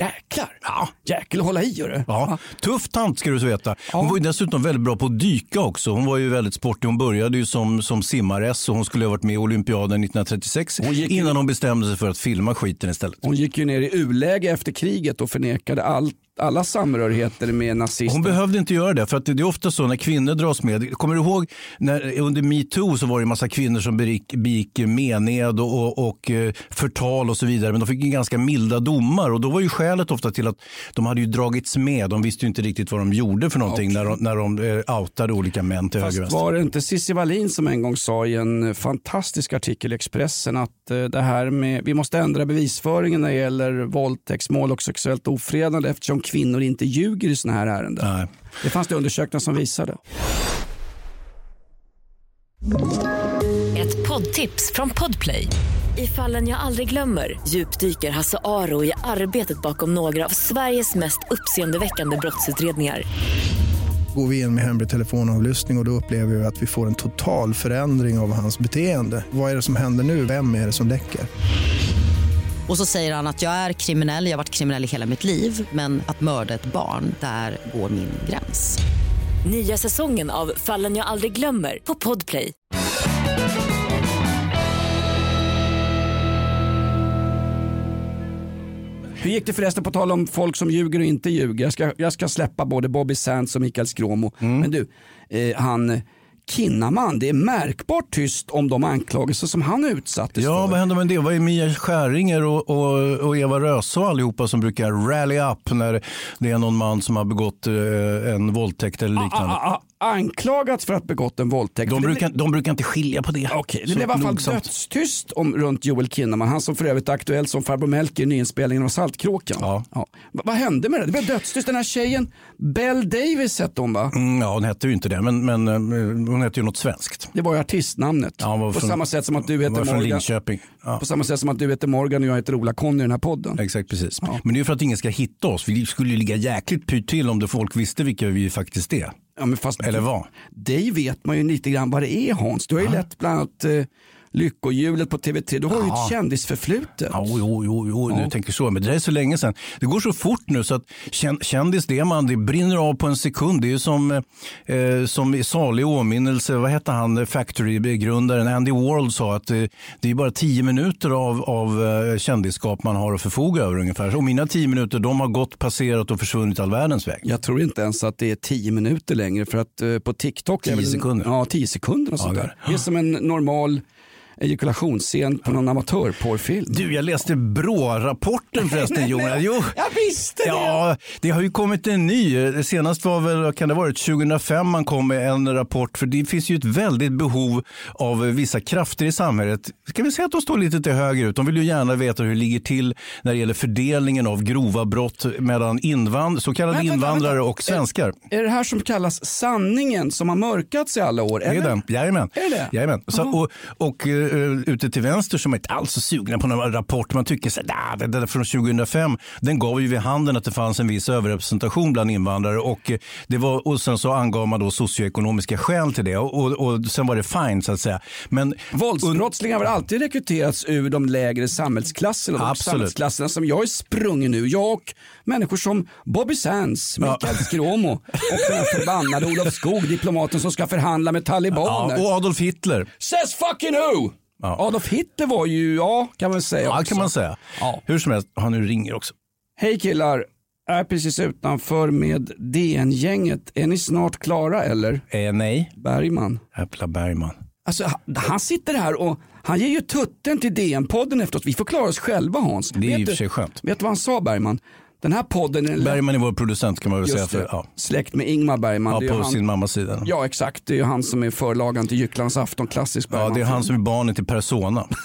Jäklar, ja. jäkel hålla i gör Ja, tuff tant ska du så veta. Hon var ju dessutom väldigt bra på att dyka också. Hon var ju väldigt sportig. Hon började ju som, som simmares och hon skulle ha varit med i olympiaden 1936 Hon gick ju- innan hon bestämde sig för att filma skiten istället. Hon gick ju ner i uläge efter kriget och förnekade all, alla samrörigheter med nazister. Hon behövde inte göra det, för att det är ofta så när kvinnor dras med. Kommer du ihåg när, under metoo så var det en massa kvinnor som begick, mened och, och, och eh, förtal och så vidare. Men de fick ganska milda domar och då var ju skälet ofta till att de hade ju dragits med. De visste ju inte riktigt vad de gjorde för någonting när de, när de eh, outade olika män till höger och var det inte Cissi Wallin som en gång sa i en fantastisk artikel i Expressen att eh, det här med, vi måste ändra bevisföringen när det gäller våldtäktsmål och sexuellt ofredande eftersom kvinnor inte ljuger i sådana här ärenden. Nej. Det fanns det undersökningar som visade. Ett poddtips från Podplay. I fallen jag aldrig glömmer djupdyker Hasse Aro i arbetet bakom några av Sveriges mest uppseendeväckande brottsutredningar. Går vi in med hemlig telefonavlyssning och, och då upplever vi att vi får en total förändring av hans beteende. Vad är det som händer nu? Vem är det som läcker? Och så säger han att jag är kriminell, jag har varit kriminell i hela mitt liv men att mörda ett barn, där går min gräns. Nya säsongen av Fallen jag aldrig glömmer på Podplay. Hur gick det förresten på tal om folk som ljuger och inte ljuger? Jag ska, jag ska släppa både Bobby Sands och Mikael Skråmo. Mm. Men du, eh, han Kinnaman, det är märkbart tyst om de anklagelser som han utsattes Ja, för. vad hände med det? Vad är Mia Skäringer och, och, och Eva Röse och allihopa som brukar rally up när det är någon man som har begått eh, en våldtäkt eller liknande? A- a- anklagats för att begått en våldtäkt. De För det brukar, de brukar inte skilja på det. Okej, det blev i alla fall dödstyst om, runt Joel Kinnaman. Han som för övrigt är aktuell som farbror Melker i nyinspelningen av Saltkråkan. Ja. Va- vad hände med det? Det blev dödstyst. Den här tjejen, Belle Davis hette hon va? Mm, ja, hon hette ju inte det, men, men eh, hon hette ju något svenskt. Det var ju artistnamnet. Ja, var på från- samma sätt som att du heter Morgan. Ja. På samma sätt som att du heter Morgan och jag heter Ola-Conny i den här podden. Exakt precis. Men det är för att ingen ska hitta oss. Vi skulle ju ligga jäkligt pyrt till om det folk visste vilka vi faktiskt är. Ja, men fast Eller vad? Dig vet man ju lite grann vad det är Hans. Du har ju lett bland annat eh, Lyckohjulet på TV3. Du har ju ett kändisförflutet. Ja, jo, jo, jo, du tänker så. Men det där är så länge sedan. Det går så fort nu så att kän- kändis det man. Det brinner av på en sekund. Det är ju som, eh, som i salig åminnelse. Vad hette han, Factory-grundaren Andy Warhol sa att eh, det är bara tio minuter av, av eh, kändisskap man har att förfoga över ungefär. Och mina tio minuter de har gått, passerat och försvunnit all världens väg. Jag tror inte ens att det är tio minuter längre för att eh, på TikTok... Tio sekunder. Ja, tio sekunder och sånt det är där. Det är som en normal ejaculationsscen på någon amatörporrfilm. Du, jag läste BRÅ-rapporten förresten Jonas. Jo. Jag visste Ja, det har ju kommit en ny. Senast var väl, kan det varit, 2005 man kom med en rapport. För det finns ju ett väldigt behov av vissa krafter i samhället. Ska vi säga att de står lite till höger ut? De vill ju gärna veta hur det ligger till när det gäller fördelningen av grova brott mellan invand så kallade Vänta, invandrare vänta. och svenskar. Är det här som kallas sanningen som har mörkats i alla år? Det är eller? den. Jajamän. Är det? Jajamän. Så, och och uh, ute till vänster som är inte alls så sugna på någon rapport. Man tycker så "Nah, det där från 2005, den gav ju vid handen att det fanns en viss överrepresentation bland invandrare. Och, eh, det var, och sen så angav man då socioekonomiska skäl till det. Och, och, och sen var det fine så att säga. Men Våldsbrottslingar har alltid rekryterats ur de lägre samhällsklasserna. De samhällsklasserna som jag är sprungen nu. Jag och människor som Bobby Sands, Mikael Skråmo och den förbannade Olof Skog, diplomaten som ska förhandla med ja, talibaner. och Adolf Hitler. Says fucking who! Ja. Adolf Hitler var ju, ja kan man säga Ja, också. kan man säga. Ja. Hur som helst, han nu ringer också. Hej killar, är precis utanför med DN-gänget. Är ni snart klara eller? Eh, nej, Bergman. Äppla Bergman. Alltså, han- sitter här och han ger ju tutten till DN-podden efteråt. Vi får klara oss själva Hans. Det är vet i och för sig skönt. Vet du vad han sa Bergman? Den här podden är Bergman är vår producent kan man väl säga. För, ja. släkt med Ingmar Bergman. Ja, på han, sin mammas sida. Ja exakt, det är ju han som är förlagan till Gycklans afton, klassisk Ja, Bergman. det är han som är barnet till Persona.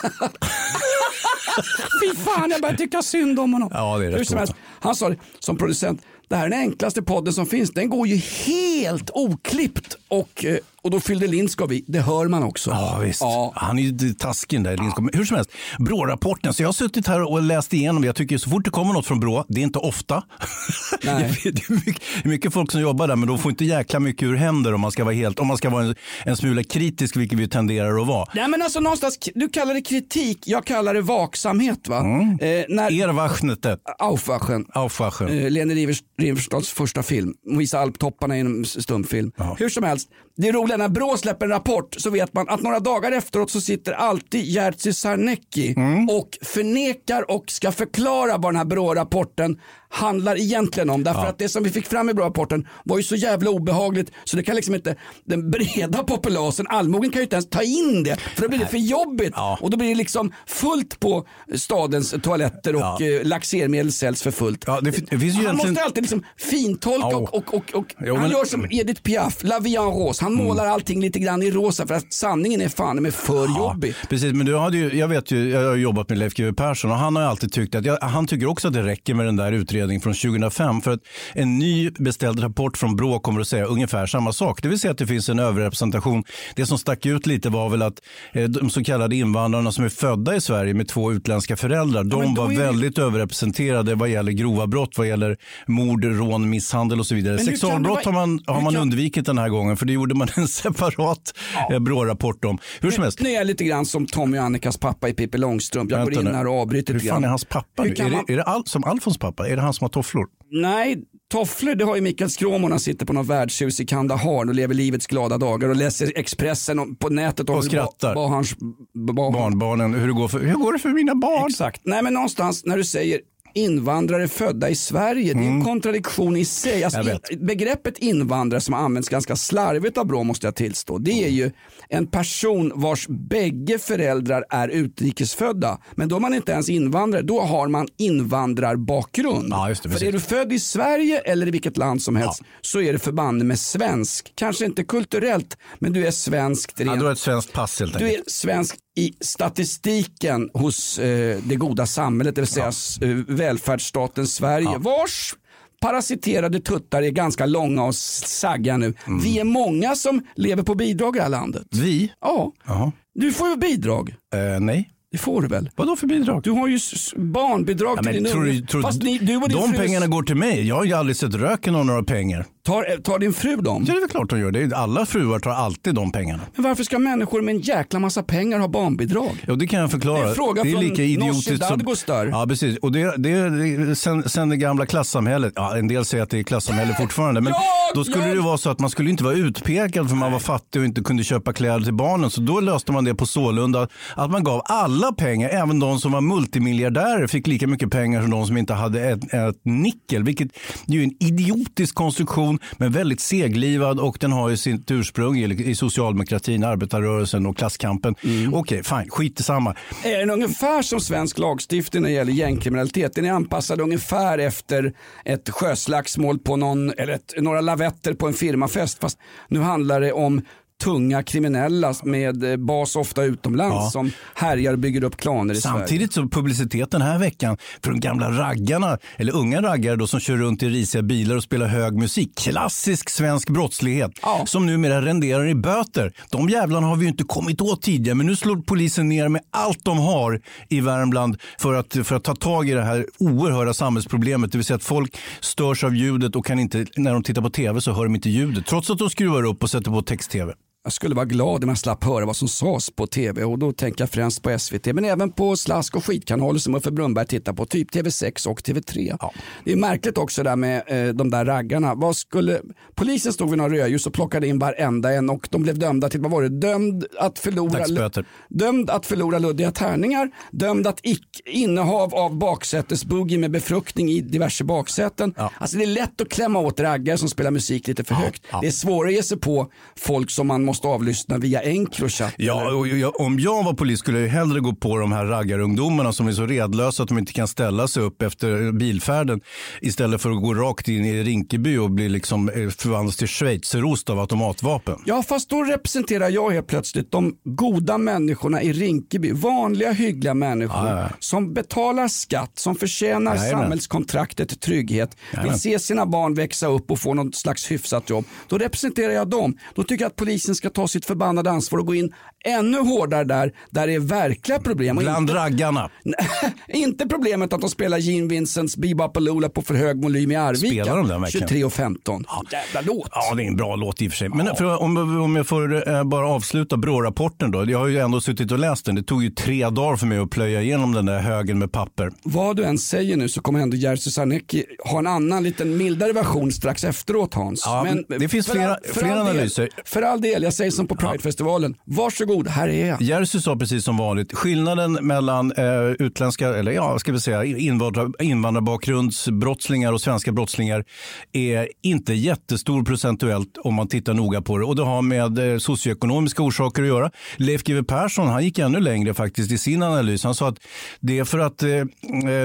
Fy fan, jag börjar tycka synd om honom. Ja, det är rätt som Han sa det som producent, det här är den enklaste podden som finns. Den går ju helt oklippt och, eh, och då fyllde Lindskov i. Det hör man också. Ja, visst. Ja. Han är ju taskig där. Lindskog. Men Hur som helst, BRÅ-rapporten. Så jag har suttit här och läst igenom. Jag tycker så fort det kommer något från BRÅ, det är inte ofta. Nej. det är mycket, mycket folk som jobbar där, men de får inte jäkla mycket ur händer om man ska vara, helt, om man ska vara en, en smula kritisk, vilket vi tenderar att vara. Nej men alltså någonstans, du kallar det kritik, jag kallar det vaksamhet va? Eh, när Erwachnetet, Aufwachen, Aufwachen. eh, Leni Riefenstahls första film, hon visar alptopparna i en stumfilm. Hur som helst, det är roliga när Brå släpper en rapport så vet man att några dagar efteråt så sitter alltid Jerzy Sarnecki och förnekar och ska förklara vad den här Brå-rapporten handlar egentligen om. Därför att det som vi fick fram i Brå-rapporten var ju så jävla obehagligt så det kan liksom inte den breda populasen, allmogen kan ju inte ens ta in det för då blir det för jobbigt Ja. och då blir det liksom fullt på stadens toaletter och Ja. eh, laxermedel säljs för fullt. Ja, det fin- det finns ju han egentligen- måste alltid liksom fintolka Ja. och, och, och, och Jo, han men- gör som Edith Piaf, La Vie en Rose. Han målar allting lite grann i rosa för att sanningen är fan med för jobbig. Precis, men du hade ju, jag vet ju, jag har jobbat med Leif GW Persson och han har ju alltid tyckt att, jag, han tycker också att det räcker med den där utredningen från 2005 för att en ny beställd rapport från Brå kommer att säga ungefär samma sak. Det vill säga att det finns en överrepresentation. Det som stack ut lite var väl att eh, de så kallade invandrarna som är födda i Sverige med två utländska föräldrar, men de var är väldigt överrepresenterade vad gäller grova brott, vad gäller mord, rån, misshandel och så vidare. Sexualbrott vara- har man, har man kan- undvikit den här gången för det gjorde man en separat eh, Brå-rapport om. Hur som helst. Nu är jag lite grann som Tommy och Annikas pappa i Pippi Långstrump. Jag går Vänta in nu. här och avbryter Hur lite fan grann. är hans pappa? Hur nu? Är, man- det, är det Al som Alfons pappa? Är det han som har tofflor? Nej, tofflor det har ju Mikael Skråmo när han sitter på något värdshus i Kandahar och lever livets glada dagar och läser Expressen på nätet om Och skrattar. Hans, vad, Barnbarnen, hur, går för, hur går det för mina barn? Exakt. Nej men någonstans när du säger invandrare födda i Sverige, det är en kontradiktion i sig. Alltså, Mm. In, begreppet invandrare som används ganska slarvigt av Brå måste jag tillstå, det är ju en person vars bägge föräldrar är utrikesfödda. Men då är man inte ens invandrare, då har man invandrarbakgrund. Ja, det, För är du född i Sverige eller i vilket land som helst så är du förbanne med svensk. Kanske inte kulturellt, men du är svenskt Ja, du har ett svenskt pass helt du enkelt. är svensk i statistiken hos eh, det goda samhället, det vill säga eh, välfärdsstaten Sverige, vars parasiterade tuttar är ganska långa och sagga nu. Mm. Vi är många som lever på bidrag i det här landet. Vi? Ja, Jaha. du får ju bidrag. Eh, nej. Det får du väl? Vadå för bidrag? Du har ju barnbidrag Ja, till din tror du, tror, Fast ni, du och din de fru pengarna går till mig. Jag har ju aldrig sett röken av några pengar. Tar, eh, tar din fru dem. Ja, det är väl klart de gör. Det alla fruar tar alltid de pengarna. Men varför ska människor med en jäkla massa pengar ha barnbidrag? Ja, det kan jag förklara. Det är en fråga det är från lika idiotiskt som... Dadgostar. Ja, precis. Och det, det, det, sen, sen det gamla klassamhället. Ja, en del säger att det är klassamhälle fortfarande. Men Ja, då skulle ja. det vara så att man skulle inte vara utpekad för man var fattig och inte kunde köpa kläder till barnen. Så då löste man det på Sålunda. Att man gav alla pengar, även de som var multimiljardärer fick lika mycket pengar som de som inte hade ett, ett nickel. Vilket är ju en idiotisk konstruktion men väldigt seglivad och den har ju sitt ursprung i, i socialdemokratin, arbetarrörelsen och klasskampen. Okej, fine, skit i samma. Är den ungefär som svensk lagstiftning när det gäller gängkriminalitet? Den är anpassad ungefär efter ett sjöslagsmål på någon, eller ett, några lavetter på en firmafest. Fast nu handlar det om tunga kriminella med eh, bas ofta utomlands Ja. som härjar och bygger upp klaner i Sverige. Samtidigt så publicitet den här veckan för de gamla raggarna, eller unga raggare då som kör runt i risiga bilar och spelar hög musik. Klassisk svensk brottslighet Ja. som numera renderar i böter. De jävlarna har vi ju inte kommit åt tidigare men nu slår polisen ner med allt de har i Värmland för att, för att ta tag i det här oerhörda samhällsproblemet. Det vill säga att folk störs av ljudet och kan inte, när de tittar på tv så hör de inte ljudet. Trots att de skruvar upp och sätter på text-tv. Jag skulle vara glad om jag slapp höra vad som sades på tv och då tänker jag främst på SVT men även på slask och skitkanaler som Uffe Brunnberg tittar på, typ TV6 och TV3. Det är märkligt också där med eh, de där raggarna. Vad skulle, polisen stod vid några rödljus och plockade in varenda en och de blev dömda till, vad var det, dömd att förlora, Dagsböter. dömd att förlora luddiga tärningar, dömd att ick, innehav av baksätesboogie med befruktning i diverse baksäten. Alltså det är lätt att klämma åt raggare som spelar musik lite för högt. Det är svårare att ge sig på folk som man måste avlyssna via Encrochat. Ja, och jag, om jag var polis skulle jag hellre gå på de här raggarungdomarna som är så redlösa att de inte kan ställa sig upp efter bilfärden istället för att gå rakt in i Rinkeby och bli liksom eh, förvandlas till schweizerost av automatvapen. Ja, fast då representerar jag helt plötsligt de goda människorna i Rinkeby. Vanliga, hyggliga människor Ja, ja. som betalar skatt, som förtjänar Jajamän. samhällskontraktet trygghet, vill Jajamän. se sina barn växa upp och få något slags hyfsat jobb. Då representerar jag dem. Då tycker jag att polisen ska ta sitt förbannade ansvar och gå in ännu hårdare där, där det är verkliga problem. Och Bland inte, raggarna. inte problemet att de spelar Gene Vincents Bebop Lula på för hög volym i Arvika. Spelar de den verkligen? 23 och 15. Jävla låt. Ja, det är en bra låt i och för sig. Men för, om, om jag får eh, bara avsluta BRÅ-rapporten då. Jag har ju ändå suttit och läst den. Det tog ju tre dagar för mig att plöja igenom den där högen med papper. Vad du än säger nu så kommer ändå Jerzy Sarnecki ha en annan liten mildare version strax efteråt Hans. Ja, det finns flera- för flera all del- analyser. För all del, jag säger som på Pridefestivalen. Varsågod, här är jag. Jerzy sa precis som vanligt, skillnaden mellan eh, utländska, eller ja, ska vi säga invandrar, invandrarbakgrundsbrottslingar och svenska brottslingar är inte jättestor procentuellt om man tittar noga på det. Och det har med eh, socioekonomiska orsaker att göra. Leif GW Persson han gick ännu längre faktiskt i sin analys. Han sa att det är för att eh,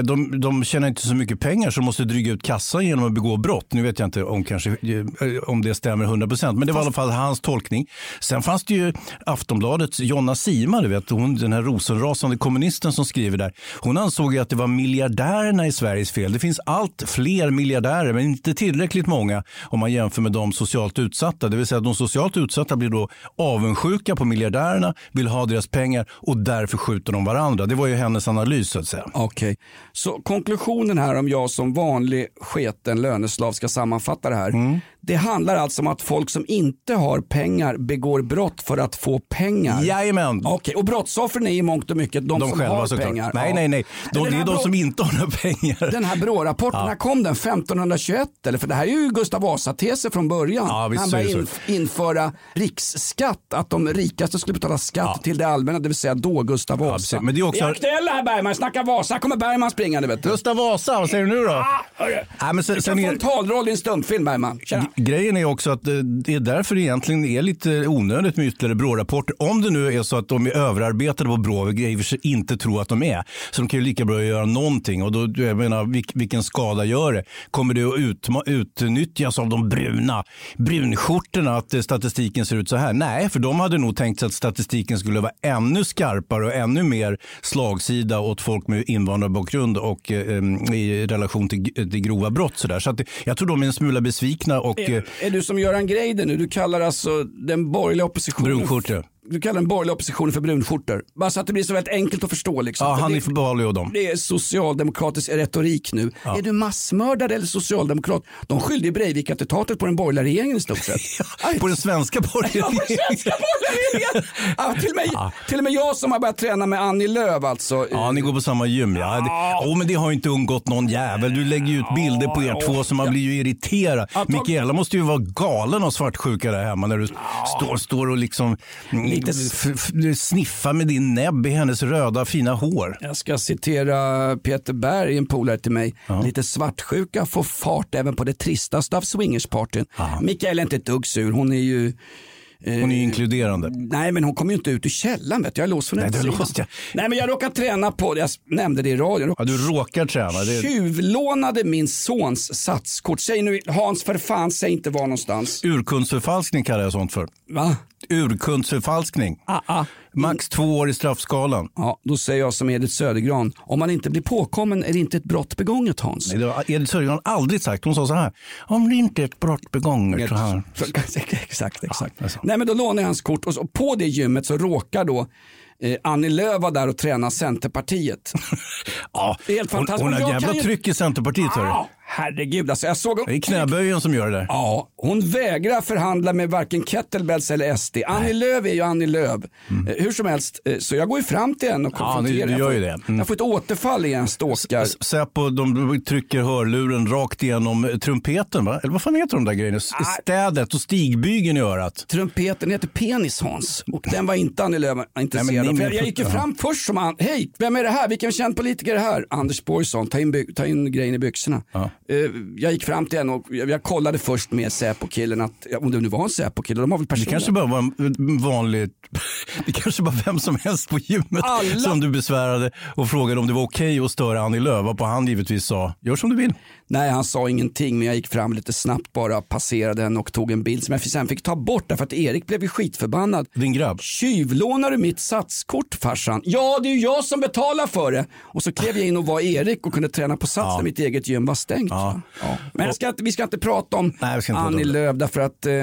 de, de tjänar inte så mycket pengar så de måste dryga ut kassan genom att begå brott. Nu vet jag inte om, kanske, eh, om det stämmer 100 procent, men det var i alla fall hans tolkning. Sen fanns det ju Aftonbladets Jonna Sima, du vet, hon, den här rosenrasande kommunisten som skriver där. Hon ansåg ju att det var miljardärerna i Sveriges fel. Det finns allt fler miljardärer, men inte tillräckligt många om man jämför med de socialt utsatta. Det vill säga att de socialt utsatta blir då avundsjuka på miljardärerna, vill ha deras pengar och därför skjuter de varandra. Det var ju hennes analys så att säga. Okej, så konklusionen här om jag som vanlig sketen löneslav ska sammanfatta det här. Mm. Det handlar alltså om att folk som inte har pengar begår brott för att få pengar. Jajamän. Okej, och brottsoffren är i mångt och mycket de, De som själva har såklart. pengar. Nej, Ja. nej, nej. De, det är de som inte har några pengar. Den här BRÅ-rapporten, Ja. när kom den? 1521? Eller? För det här är ju Gustav Vasa-teser från början. Ja, visst Han började så. in, införa riksskatt, att de rikaste skulle betala skatt till det allmänna, det vill säga då Gustav Vasa. precis. Men det är också- Vi är aktuella här Bergman, snacka Vasa, kommer Bergman springande vet du. Gustav Vasa, vad säger du nu då? Ah, hörru. Nej, men sen, sen kan är, få en talroll i en stumfilm Bergman. Tjena. Grejen är också att eh, det är därför det egentligen är lite onödigt med ytterligare BRÅ-rapporter. Om det nu är så att de är överarbetade på BRÅ, vilket jag i och för sig inte tror att de är. Så de kan ju lika bra göra någonting. Och då, jag menar, vilken skada gör det? Kommer det att utma, utnyttjas av de bruna brunskjortorna att eh, statistiken ser ut så här? Nej, för de hade nog tänkt sig att statistiken skulle vara ännu skarpare och ännu mer slagsida åt folk med invandrarbakgrund och eh, i relation till, till grova brott. Så, där. så att, jag tror de är en smula besvikna och är, är du som Göran Greider nu? Du kallar alltså den borgerliga oppositionen Brunskjortor. Du kallar den borgerliga oppositionen för brunskjortor. Bara så att det blir så väldigt enkelt att förstå. Liksom. Ja, För Hanif det, Bali och dem. det är socialdemokratisk retorik nu. Är du massmördare eller socialdemokrat? De skyllde ju Breivik-attentatet på den borgerliga regeringen i stort sett. På den svenska Ja, på borgerliga den svenska borgerliga regeringen. Ja, till, och med, till och med jag som har börjat träna med Annie Lööf alltså. Ja, ni går på samma gym. Ja. Det, oh, men det har ju inte undgått någon jävel. Du lägger ju ut bilder på er två så man blir ju irriterad. Ja, Mikaela måste ju vara galen av svartsjuka där hemma när du står, står och liksom Lite- sniffar med din näbb i hennes röda fina hår. Jag ska citera Peter Berg, en polare till mig. Lite svartsjuka får fart även på det tristaste av swingerspartyn. Mikael är inte ett dugg sur. Hon är ju... eh, Hon är inkluderande. Nej men hon kommer ju inte ut ur källaren vet du. Jag är låst från Nej, utsidan. låst, ja. Nej men jag råkar träna på, jag nämnde det i radion. Ja, du råkar träna. Det, Tjuvlånade min sons satskort. Säg nu Hans för fan, säg inte var någonstans. urkundsförfalskning kallar jag sånt för. Va? Urkundsförfalskning. Ah, ah. Max två år i straffskalan. Ja, då säger jag som Edith Södergran. Om man inte blir påkommen är det inte ett brott begånget Hans. Nej, det har Edith Södergran aldrig sagt. Hon sa så här. Om det inte är ett brott begånget så här. Exakt, exakt. alltså. Nej men då lånar jag hans kort och så, på det gymmet så råkar då eh, Annie Lööf vara där och träna Centerpartiet. Ja, Det är helt hon, fantastiskt. hon har Jag kan jävla ju- tryck i Centerpartiet. Ah, herregud alltså jag såg... Det är knäböjen som gör det där. Ja, Hon vägrar förhandla med varken kettlebells eller SD. Annie Lööf är ju Annie Lööf. Eh, Hur som helst, eh, så jag går ju fram till henne och Mm. Ja, konfronterar. du- du gör ju det. Mm. jag får ett återfall i en stalkar. Säpo de trycker hörluren rakt igenom eh, trumpeten, va? eller vad fan heter de där grejerna? S- Städet och stigbygeln i örat. Trumpeten heter Penis Hans och den var inte Annie Lööf intresserad Nej, men ni- För Jag, gick ju fram först som han, hej, vem är det här? Vilken känd politiker är det här? Anders Borgsson, ta in, ta in grejen i byxorna. Ja. Eh, jag gick fram till henne och jag, kollade först med Säpo-killen att, om det nu var en Säpo-kille, de har väl Det personer. kanske bara var en vanlig, det kanske bara vem som helst på gymmet Alla- som du besvärade och frågade om det var okej att störa Annie Lööf. Varpå han givetvis sa, gör som du vill. Nej, han sa ingenting men jag gick fram lite snabbt bara, passerade henne och tog en bild som jag sen fick ta bort därför att Erik blev ju skitförbannad. Din grabb. Tjuvlånar du mitt satskort farsan? Ja, det är ju jag som betalar för det. Och så klev jag in och var Erik och kunde träna på sats när mitt eget gym var stängt. Ja. Ja. Men ska inte, vi ska inte prata om Nej, inte prata om Annie. Lööf därför att eh,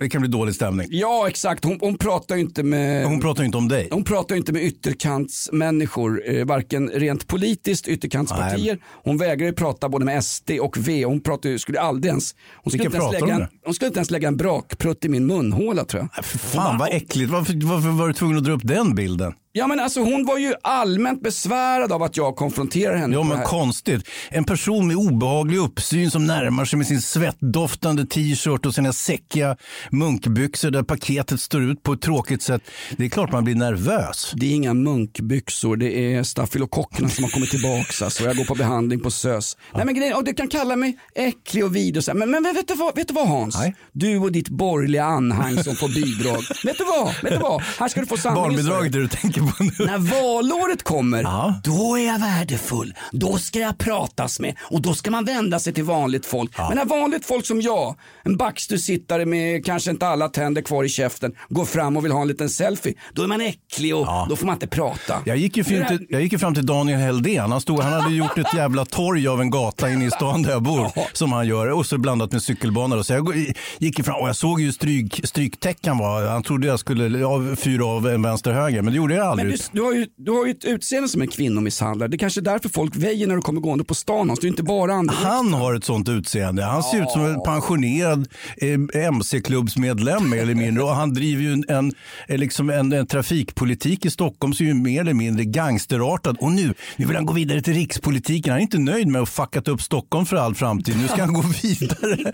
Det kan bli dålig stämning. Ja, exakt. Hon, hon pratar ju inte med Hon pratar ju inte om dig. hon pratar ju inte med ytterkantsmänniskor, eh, varken rent politiskt, ytterkantspartier. Hon vägrar ju prata både med SD och V. Hon pratar ju, skulle aldrig ens, hon skulle, inte ens, lägga hon en, med? hon skulle inte ens lägga en brakprutt i min munhåla tror jag. För fan vad äckligt. Varför, varför var du tvungen att dra upp den bilden? Ja men alltså hon var ju allmänt besvärad av att jag konfronterar henne Ja men konstigt. En person med obehaglig uppsyn som närmar sig med sin svettdoftande t-shirt och sina säckiga munkbyxor där paketet står ut på ett tråkigt sätt. Det är klart man blir nervös. Det är inga munkbyxor, det är stafylokockerna som har kommit tillbaka. Alltså. Jag går på behandling på SÖS. Nej, men grejen, och du kan kalla mig äcklig och vid och så. Men, men, vet, du vad, vet du vad Hans? Nej. Du och ditt borgerliga anhang som får bidrag. vet du vad? Vet du vad? Här ska du få sanningen. Barnbidraget är du tänker på nu. När valåret kommer, Ja. då är jag värdefull. Då ska jag pratas med och då ska man vända sig till vanligt folk. Men när vanligt folk som jag, en backstusittare med kanske inte alla tänder kvar i käften, går fram och vill ha en liten selfie, då är man äcklig och då får man inte prata. Jag gick, ju fram till, jag gick fram till Daniel Heldén. Han, stod, han hade gjort ett jävla torg av en gata inne i stan där jag bor. Som han gör. Och så blandat med cykelbanor. Så jag gick fram och jag såg ju stryk, stryktäckan var. Han trodde jag skulle fyra av en vänster höger. Men det gjorde jag Men aldrig. du, du, har ju, du har ju ett utseende som en kvinnomisshandlare. Det är kanske är därför folk väjer när du kommer gående på stan. Hans. Du är inte bara andedräkt. Han har ett sånt utseende. Han ser ut som en pensionerad eh, MC-klubbsmedlem mer eller mindre. Och han driver ju en, en, eh, liksom en, en trafikpolitik i Stockholm som är ju mer eller mindre gangsterartad. Och nu, nu vill han gå vidare till rikspolitiken. Han är inte nöjd med att ha fuckat upp Stockholm för all framtid. Nu ska han gå vidare.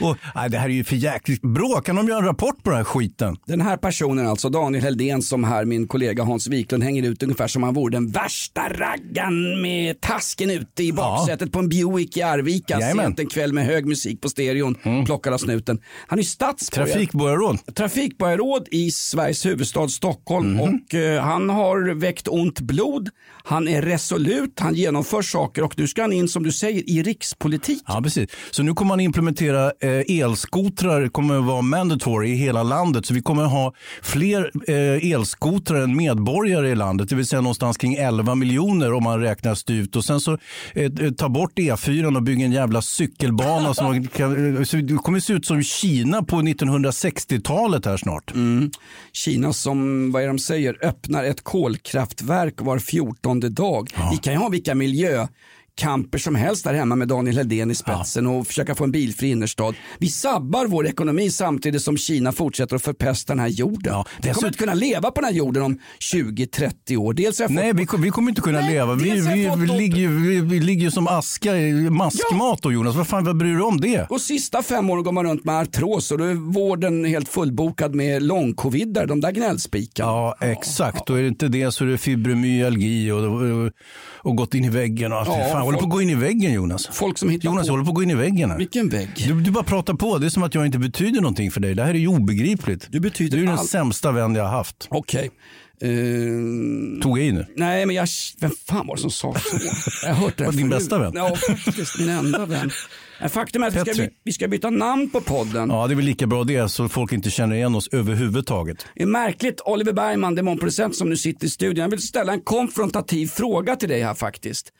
och, nej, det här är ju för jäkligt. Bra, kan de göra en rapport på den här skiten? Den här personen alltså, Daniel Heldén som här min kollega Hans Wiklund hänger ut ungefär som han vore den värsta raggan med tasken ute i baksätet på en Buick i Arvika Jajamän. sent en kväll med hög musik på stereon, plockad av snuten. Han är stadsborgare. Trafikborgarråd. Trafikborgarråd i Sveriges huvudstad Stockholm Mhm. och eh, han har väckt ont blod. Han är resolut, han genomför saker och nu ska han in som du säger i rikspolitik. Ja, precis. Så nu kommer man implementera eh, elskotrar, kommer att vara mandatory i hela landet. Så vi kommer att ha fler eh, elskotrar än medborgare i landet. Det vill säga någonstans kring 11 miljoner om man räknar styvt. Och sen så eh, eh, ta bort E4 och bygga en jävla cykelbana. som kan, eh, så det kommer se ut som Kina på 1960-talet här snart. Kina som, vad är de säger, öppnar ett kolkraftverk var dag. Vi kan ju ha vilka miljökamper som helst där hemma med Daniel Heldén i spetsen och försöka få en bilfri innerstad. Vi sabbar vår ekonomi samtidigt som Kina fortsätter att förpesta den här jorden. Ja, vi kommer inte kunna leva på den här jorden om 20-30 år. Dels fått Nej, vi, vi kommer inte kunna Nej, leva. Vi, vi, jag vi, fått ligger, ju- vi, vi ligger som aska i maskmat då Jonas. Vad fan vad bryr du om det? Och sista fem åren går man runt med artros och då är vården helt fullbokad med långcovidare, de där gnällspikarna. Ja, exakt. Och är det inte det så är det fibromyalgi och, och, och gått in i väggen. Och allt. Ja, Fan, håller på att gå in i väggen Jonas. Folk som hittar Jonas, på... jag håller på att gå in i väggen här. Vilken vägg? Du, du bara pratar på. Det är som att jag inte betyder någonting för dig. Det här är ju obegripligt. Du betyder du är den allt. sämsta vän jag har haft. Okej. Eh, Tog jag i nu? Nej, men jag, vem fan var det som sa så? Jag har hört det din bästa vän? Ja, faktiskt min enda vän. Faktum är att vi ska, vi ska byta namn på podden. Ja, det är väl lika bra det så folk inte känner igen oss överhuvudtaget. Det är märkligt, Oliver Bergman, demonproducent som nu sitter i studion. Jag vill ställa en konfrontativ fråga till dig här faktiskt.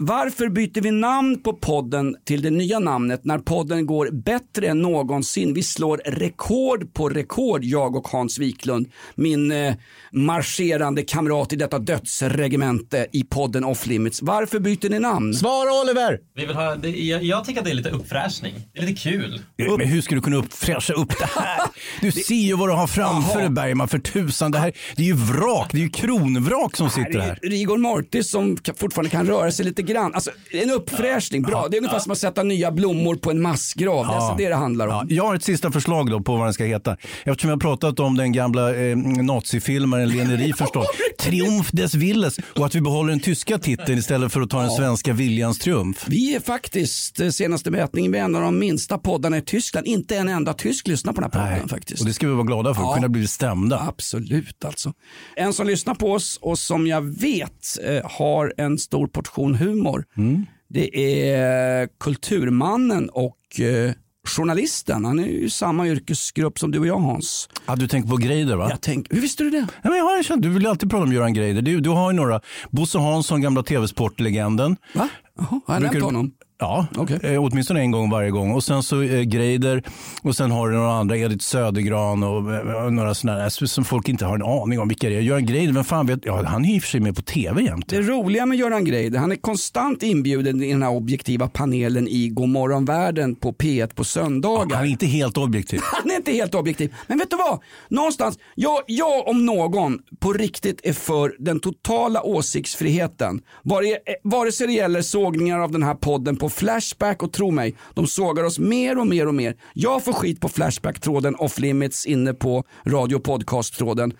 Varför byter vi namn på podden till det nya namnet när podden går bättre än någonsin? Vi slår rekord på rekord, jag och Hans Wiklund, min eh, marscherande kamrat i detta dödsregemente i podden Off Limits. Varför byter ni namn? Svara Oliver! Vi vill ha, det, jag, jag tycker att det är lite uppfräschning. Det är lite kul. Men hur ska du kunna uppfräscha upp det här? Du ser ju vad du har framför dig Bergman, för tusan. Det, här, det är ju vrak, det är ju kronvrak som sitter här. Rigor Mortis som fortfarande kan röra sig lite grann. Alltså, en uppfräschning, bra. Det är ungefär som att sätta nya blommor på en massgrav. Det är alltså det det handlar om. Ja, jag har ett sista förslag då på vad den ska heta. Eftersom vi har pratat om den gamla eh, nazifilmaren Leni Riefenstahl. Triumf des Willes och att vi behåller den tyska titeln istället för att ta den svenska viljans triumf. Vi är faktiskt, eh, senaste mätningen, vi är en av de minsta poddarna i Tyskland. Inte en enda tysk lyssnar på den här podden faktiskt. Och det ska vi vara glada för, Ja. kunna bli stämda. Absolut alltså. En som lyssnar på oss och som jag vet eh, har en stor portion humor. Mm. Det är kulturmannen och eh, journalisten. Han är ju samma yrkesgrupp som du och jag Hans. Ja, du tänker på Greider va? Jag tänk, hur visste du det? Ja, men jag har en du vill alltid prata om Göran Greider. Du, du har ju några. Bosse Hansson, gamla tv-sportlegenden. Va? Jaha, har jag nämnt honom? Ja, Okej. eh, åtminstone en gång varje gång. Och sen så eh, Greider och sen har du några andra, Edith Södergran och, eh, några sådana där som folk inte har en aning om vilka det är. Göran Greider, vem fan vet? Ja, han är i och för sig med på tv jämt. Det roliga med Göran Greider, han är konstant inbjuden i den här objektiva panelen i Godmorgon världen på P1 på söndagar. Han är inte helt objektiv. Han är inte helt objektiv. Men vet du vad? Någonstans, jag, jag om någon på riktigt är för den totala åsiktsfriheten. Vare, vare sig det gäller sågningar av den här podden på Flashback och tro mig, de sågar oss mer och mer och mer. Jag får skit på Flashback-tråden off limits inne på radio podcast-tråden.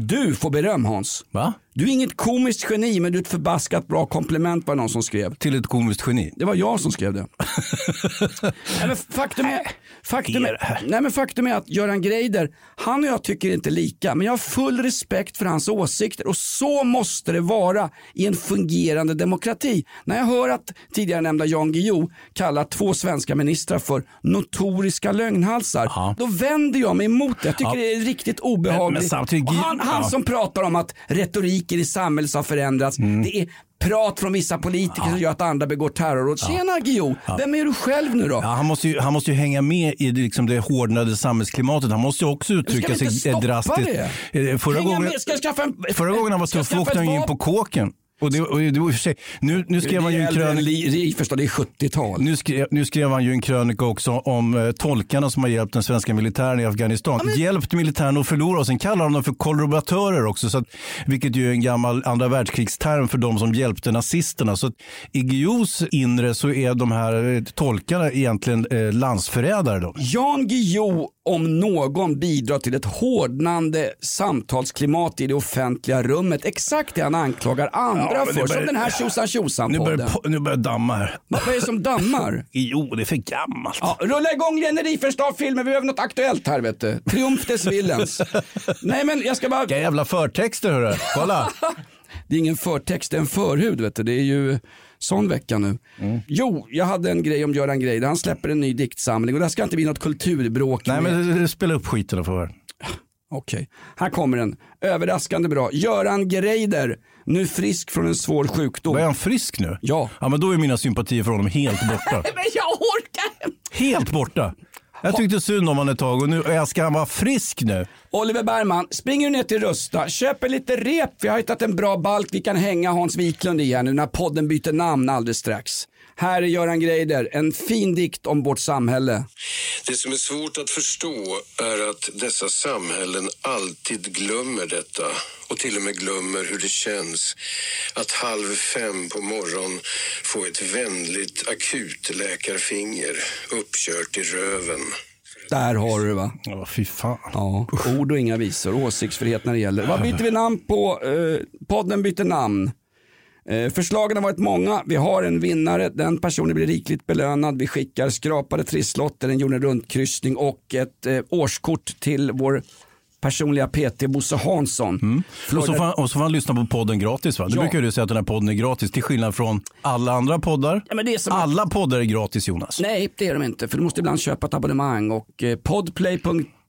Du får beröm Hans. Va? Du är inget komiskt geni men du är ett förbaskat bra komplement var det någon som skrev. Till ett komiskt geni. Det var jag som skrev det. nej, men faktum, är, faktum, är, nej, men faktum är att Göran Greider, han och jag tycker inte lika, men jag har full respekt för hans åsikter och så måste det vara i en fungerande demokrati. När jag hör att tidigare nämnda Jan Guillou kallar två svenska ministrar för notoriska lögnhalsar, då vänder jag mig emot det. Jag tycker Ja. det är riktigt obehagligt. Men- men samtidigt- han, han ja. som pratar om att retoriken i samhället har förändrats, Mm. det är prat från vissa politiker som gör att andra begår terrorråd. Tjena Guillou, vem är du själv nu då? Ja, han, måste ju, han måste ju hänga med i det, liksom det hårdnade samhällsklimatet. Han måste ju också uttrycka sig drastiskt. det? Eh, Förra Hänga gången, med, ska jag skaffa en- förra gången han var tuff åkte han ju in på kåken. Och det, och det och för sig, nu, nu skrev han ju en krönika. Förstå, det är 70-tal. Nu skrev, nu skrev han ju en krönika också om eh, tolkarna som har hjälpt den svenska militären i Afghanistan. Hjälpt militären att förlora och sen kallar de dem för kollaboratörer också. Så att, vilket ju är en gammal andra världskrigsterm för de som hjälpte nazisterna. Så att i Guillous inre så är de här eh, tolkarna egentligen eh, landsförrädare. Då. Jan Guillou om någon bidrar till ett hårdnande samtalsklimat i det offentliga rummet. Exakt det han anklagar andra Ja, för. Som börjar- den här tjosan tjosan Nu börjar, podden. po- nu börjar det damma här. Vad är det som dammar? Jo, det är för gammalt. Ja, rulla igång Jenny Riefenstahl-filmen, vi behöver något aktuellt här vet du. Triumf des Willens. Nej men jag ska bara... Vilka jävla förtexter hörru. Kolla. Det är ingen förtext, det är en förhud vet du. Det är ju sån vecka nu. Jo, jag hade en grej om Göran Greider. Han släpper en ny diktsamling och det här ska inte bli något kulturbråk. Nej med- men spela upp skiten och få höra. Okej, här kommer den. Överraskande bra. Göran Greider, nu frisk från en svår sjukdom. Var är han frisk nu? Ja. Ja men då är mina sympatier för honom helt borta. Men jag orkar. Helt borta. Jag tyckte synd om honom ett tag och nu jag ska han vara frisk nu. Oliver Bergman, springer du ner till Rusta, köper lite rep. Vi har hittat en bra balk vi kan hänga Hans Wiklund i här nu när podden byter namn alldeles strax. Här är Göran Greider, en fin dikt om vårt samhälle. Det som är svårt att förstå är att dessa samhällen alltid glömmer detta och till och med glömmer hur det känns att halv fem på morgonen få ett vänligt akutläkarfinger uppkört i röven. Där har du det va? Ja fy fan. Ja, ord och inga visor, åsiktsfrihet när det gäller. Vad byter vi namn på? Eh, podden byter namn. Eh, förslagen har varit många. Vi har en vinnare. Den personen blir rikligt belönad. Vi skickar skrapade trisslotter, en jorden runt-kryssning och ett eh, årskort till vår personliga PT Bosse Hansson. Och så, får och så får han lyssna på podden gratis va? Du Ja. brukar ju säga att den här podden är gratis till skillnad från alla andra poddar. Ja, som att- Alla poddar är gratis Jonas. Nej, det är de inte. För du måste ibland köpa ett abonnemang och eh, podplay.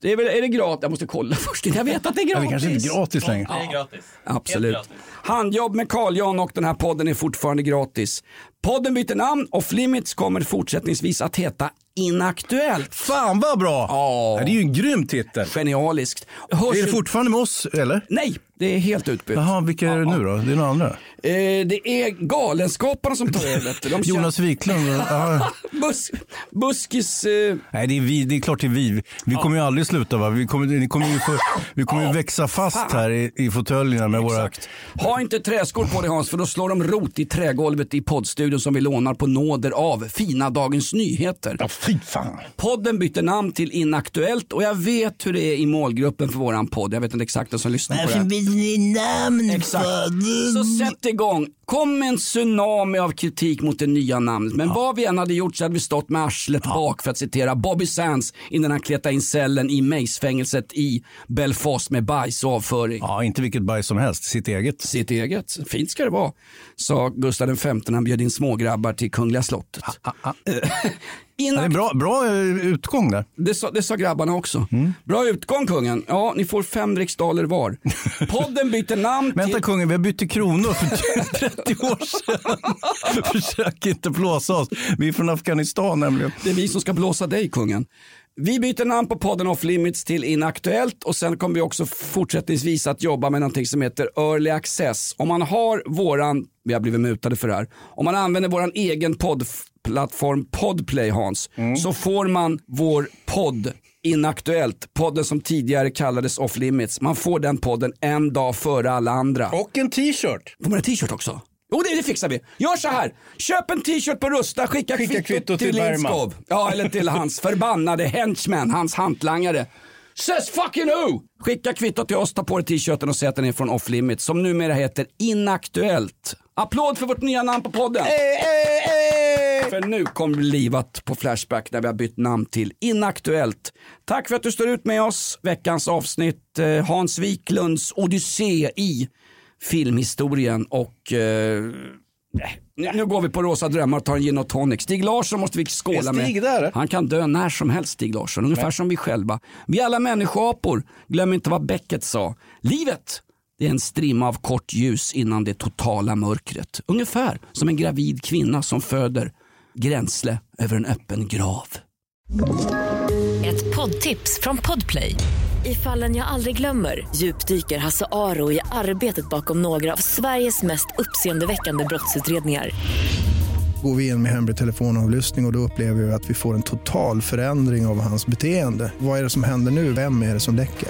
Det är, väl, är det gratis? Jag måste kolla först. Jag vet att det är Ja, gratis. det kanske inte är gratis längre. Det är gratis. Absolut. Gratis. Handjobb med Carl Jan och den här podden är fortfarande gratis. Podden byter namn. Off Limits kommer fortsättningsvis att heta Inaktuellt. Fan vad bra! Ja. Det är ju en grym titel. Genialiskt. Hörs Är det fortfarande med oss eller? Nej, Det är helt utbytt. Jaha, vilka är det nu då? Det är några andra? Eh, det är Galenskaparna som tar över. De kör- Jonas Wiklund? Ja. Bus, buskis... Eh, Nej, det är, vi, det är klart det är vi. Vi kommer ju aldrig sluta. Va? Vi kommer, ni kommer ju, få, vi kommer ju växa fast här i, i fåtöljerna med våra... ha inte träskor på dig Hans för då slår de rot i trägolvet i poddstudion som vi lånar på nåder av fina Dagens Nyheter. Ja, fy fan. Podden bytte namn till Inaktuellt och jag vet hur det är i målgruppen för våran podd. Jag vet inte exakt vem som lyssnar på det här. byter ni namn Exakt. Så sätt igång. Kom en tsunami av kritik mot det nya namnet. Men vad vi än hade gjort så hade vi stått med arslet bak för att citera Bobby Sands innan han kletade in cellen i Mace-fängelset i Belfast med bajs och avföring. Ja, inte vilket bajs som helst. Sitt eget. Sitt eget. Fint ska det vara, sa Gustav V när han bjöd in smågrabbar till Kungliga slottet. Ja, det är bra, bra eh, utgång där. Det sa, det sa grabbarna också. Bra utgång kungen. Ja, ni får fem riksdaler var. Podden byter namn Vänta till... kungen, vi har bytt till kronor för 30 år sedan. Försök inte blåsa oss. Vi är från Afghanistan nämligen. Det är vi som ska blåsa dig kungen. Vi byter namn på podden Off Limits till Inaktuellt och sen kommer vi också fortsättningsvis att jobba med någonting som heter Early Access. Om man har våran, vi har blivit mutade för det här, om man använder våran egen poddplattform Podplay Hans, så får man vår podd Inaktuellt, podden som tidigare kallades Off Limits. Man får den podden en dag före alla andra. Och en t-shirt. Får man en t-shirt också? Jo det, det fixar vi. Gör så här. Köp en t-shirt på Rusta, skicka, Skicka kvittot kvitto till, till. Lindskov. Ja eller till hans förbannade henchman, hans hantlangare. Says fucking who! Skicka kvittot till oss, ta på dig t-shirten och säg att den är från Off Limits som numera heter Inaktuellt. Applåd för vårt nya namn på podden. För nu kommer livat på Flashback när vi har bytt namn till Inaktuellt. Tack för att du står ut med oss. Veckans avsnitt, eh, Hans Wiklunds odyssé i filmhistorien och eh, nu går vi på rosa drömmar och tar en gin och tonic. Stig Larsson måste vi skåla med. Där? Han kan dö när som helst Stig Larsson, ungefär som vi själva. Vi är alla människoapor. Glöm inte vad Beckett sa. Livet det är en strimma av kort ljus innan det totala mörkret. Ungefär som en gravid kvinna som föder gränsle över en öppen grav. Ett poddtips från Podplay. I fallen jag aldrig glömmer djupdyker Hasse Aro i arbetet bakom några av Sveriges mest uppseendeväckande brottsutredningar. Går vi in med hemlig telefonavlyssning och, och då upplever vi att vi får en total förändring av hans beteende. Vad är det som händer nu? Vem är det som läcker?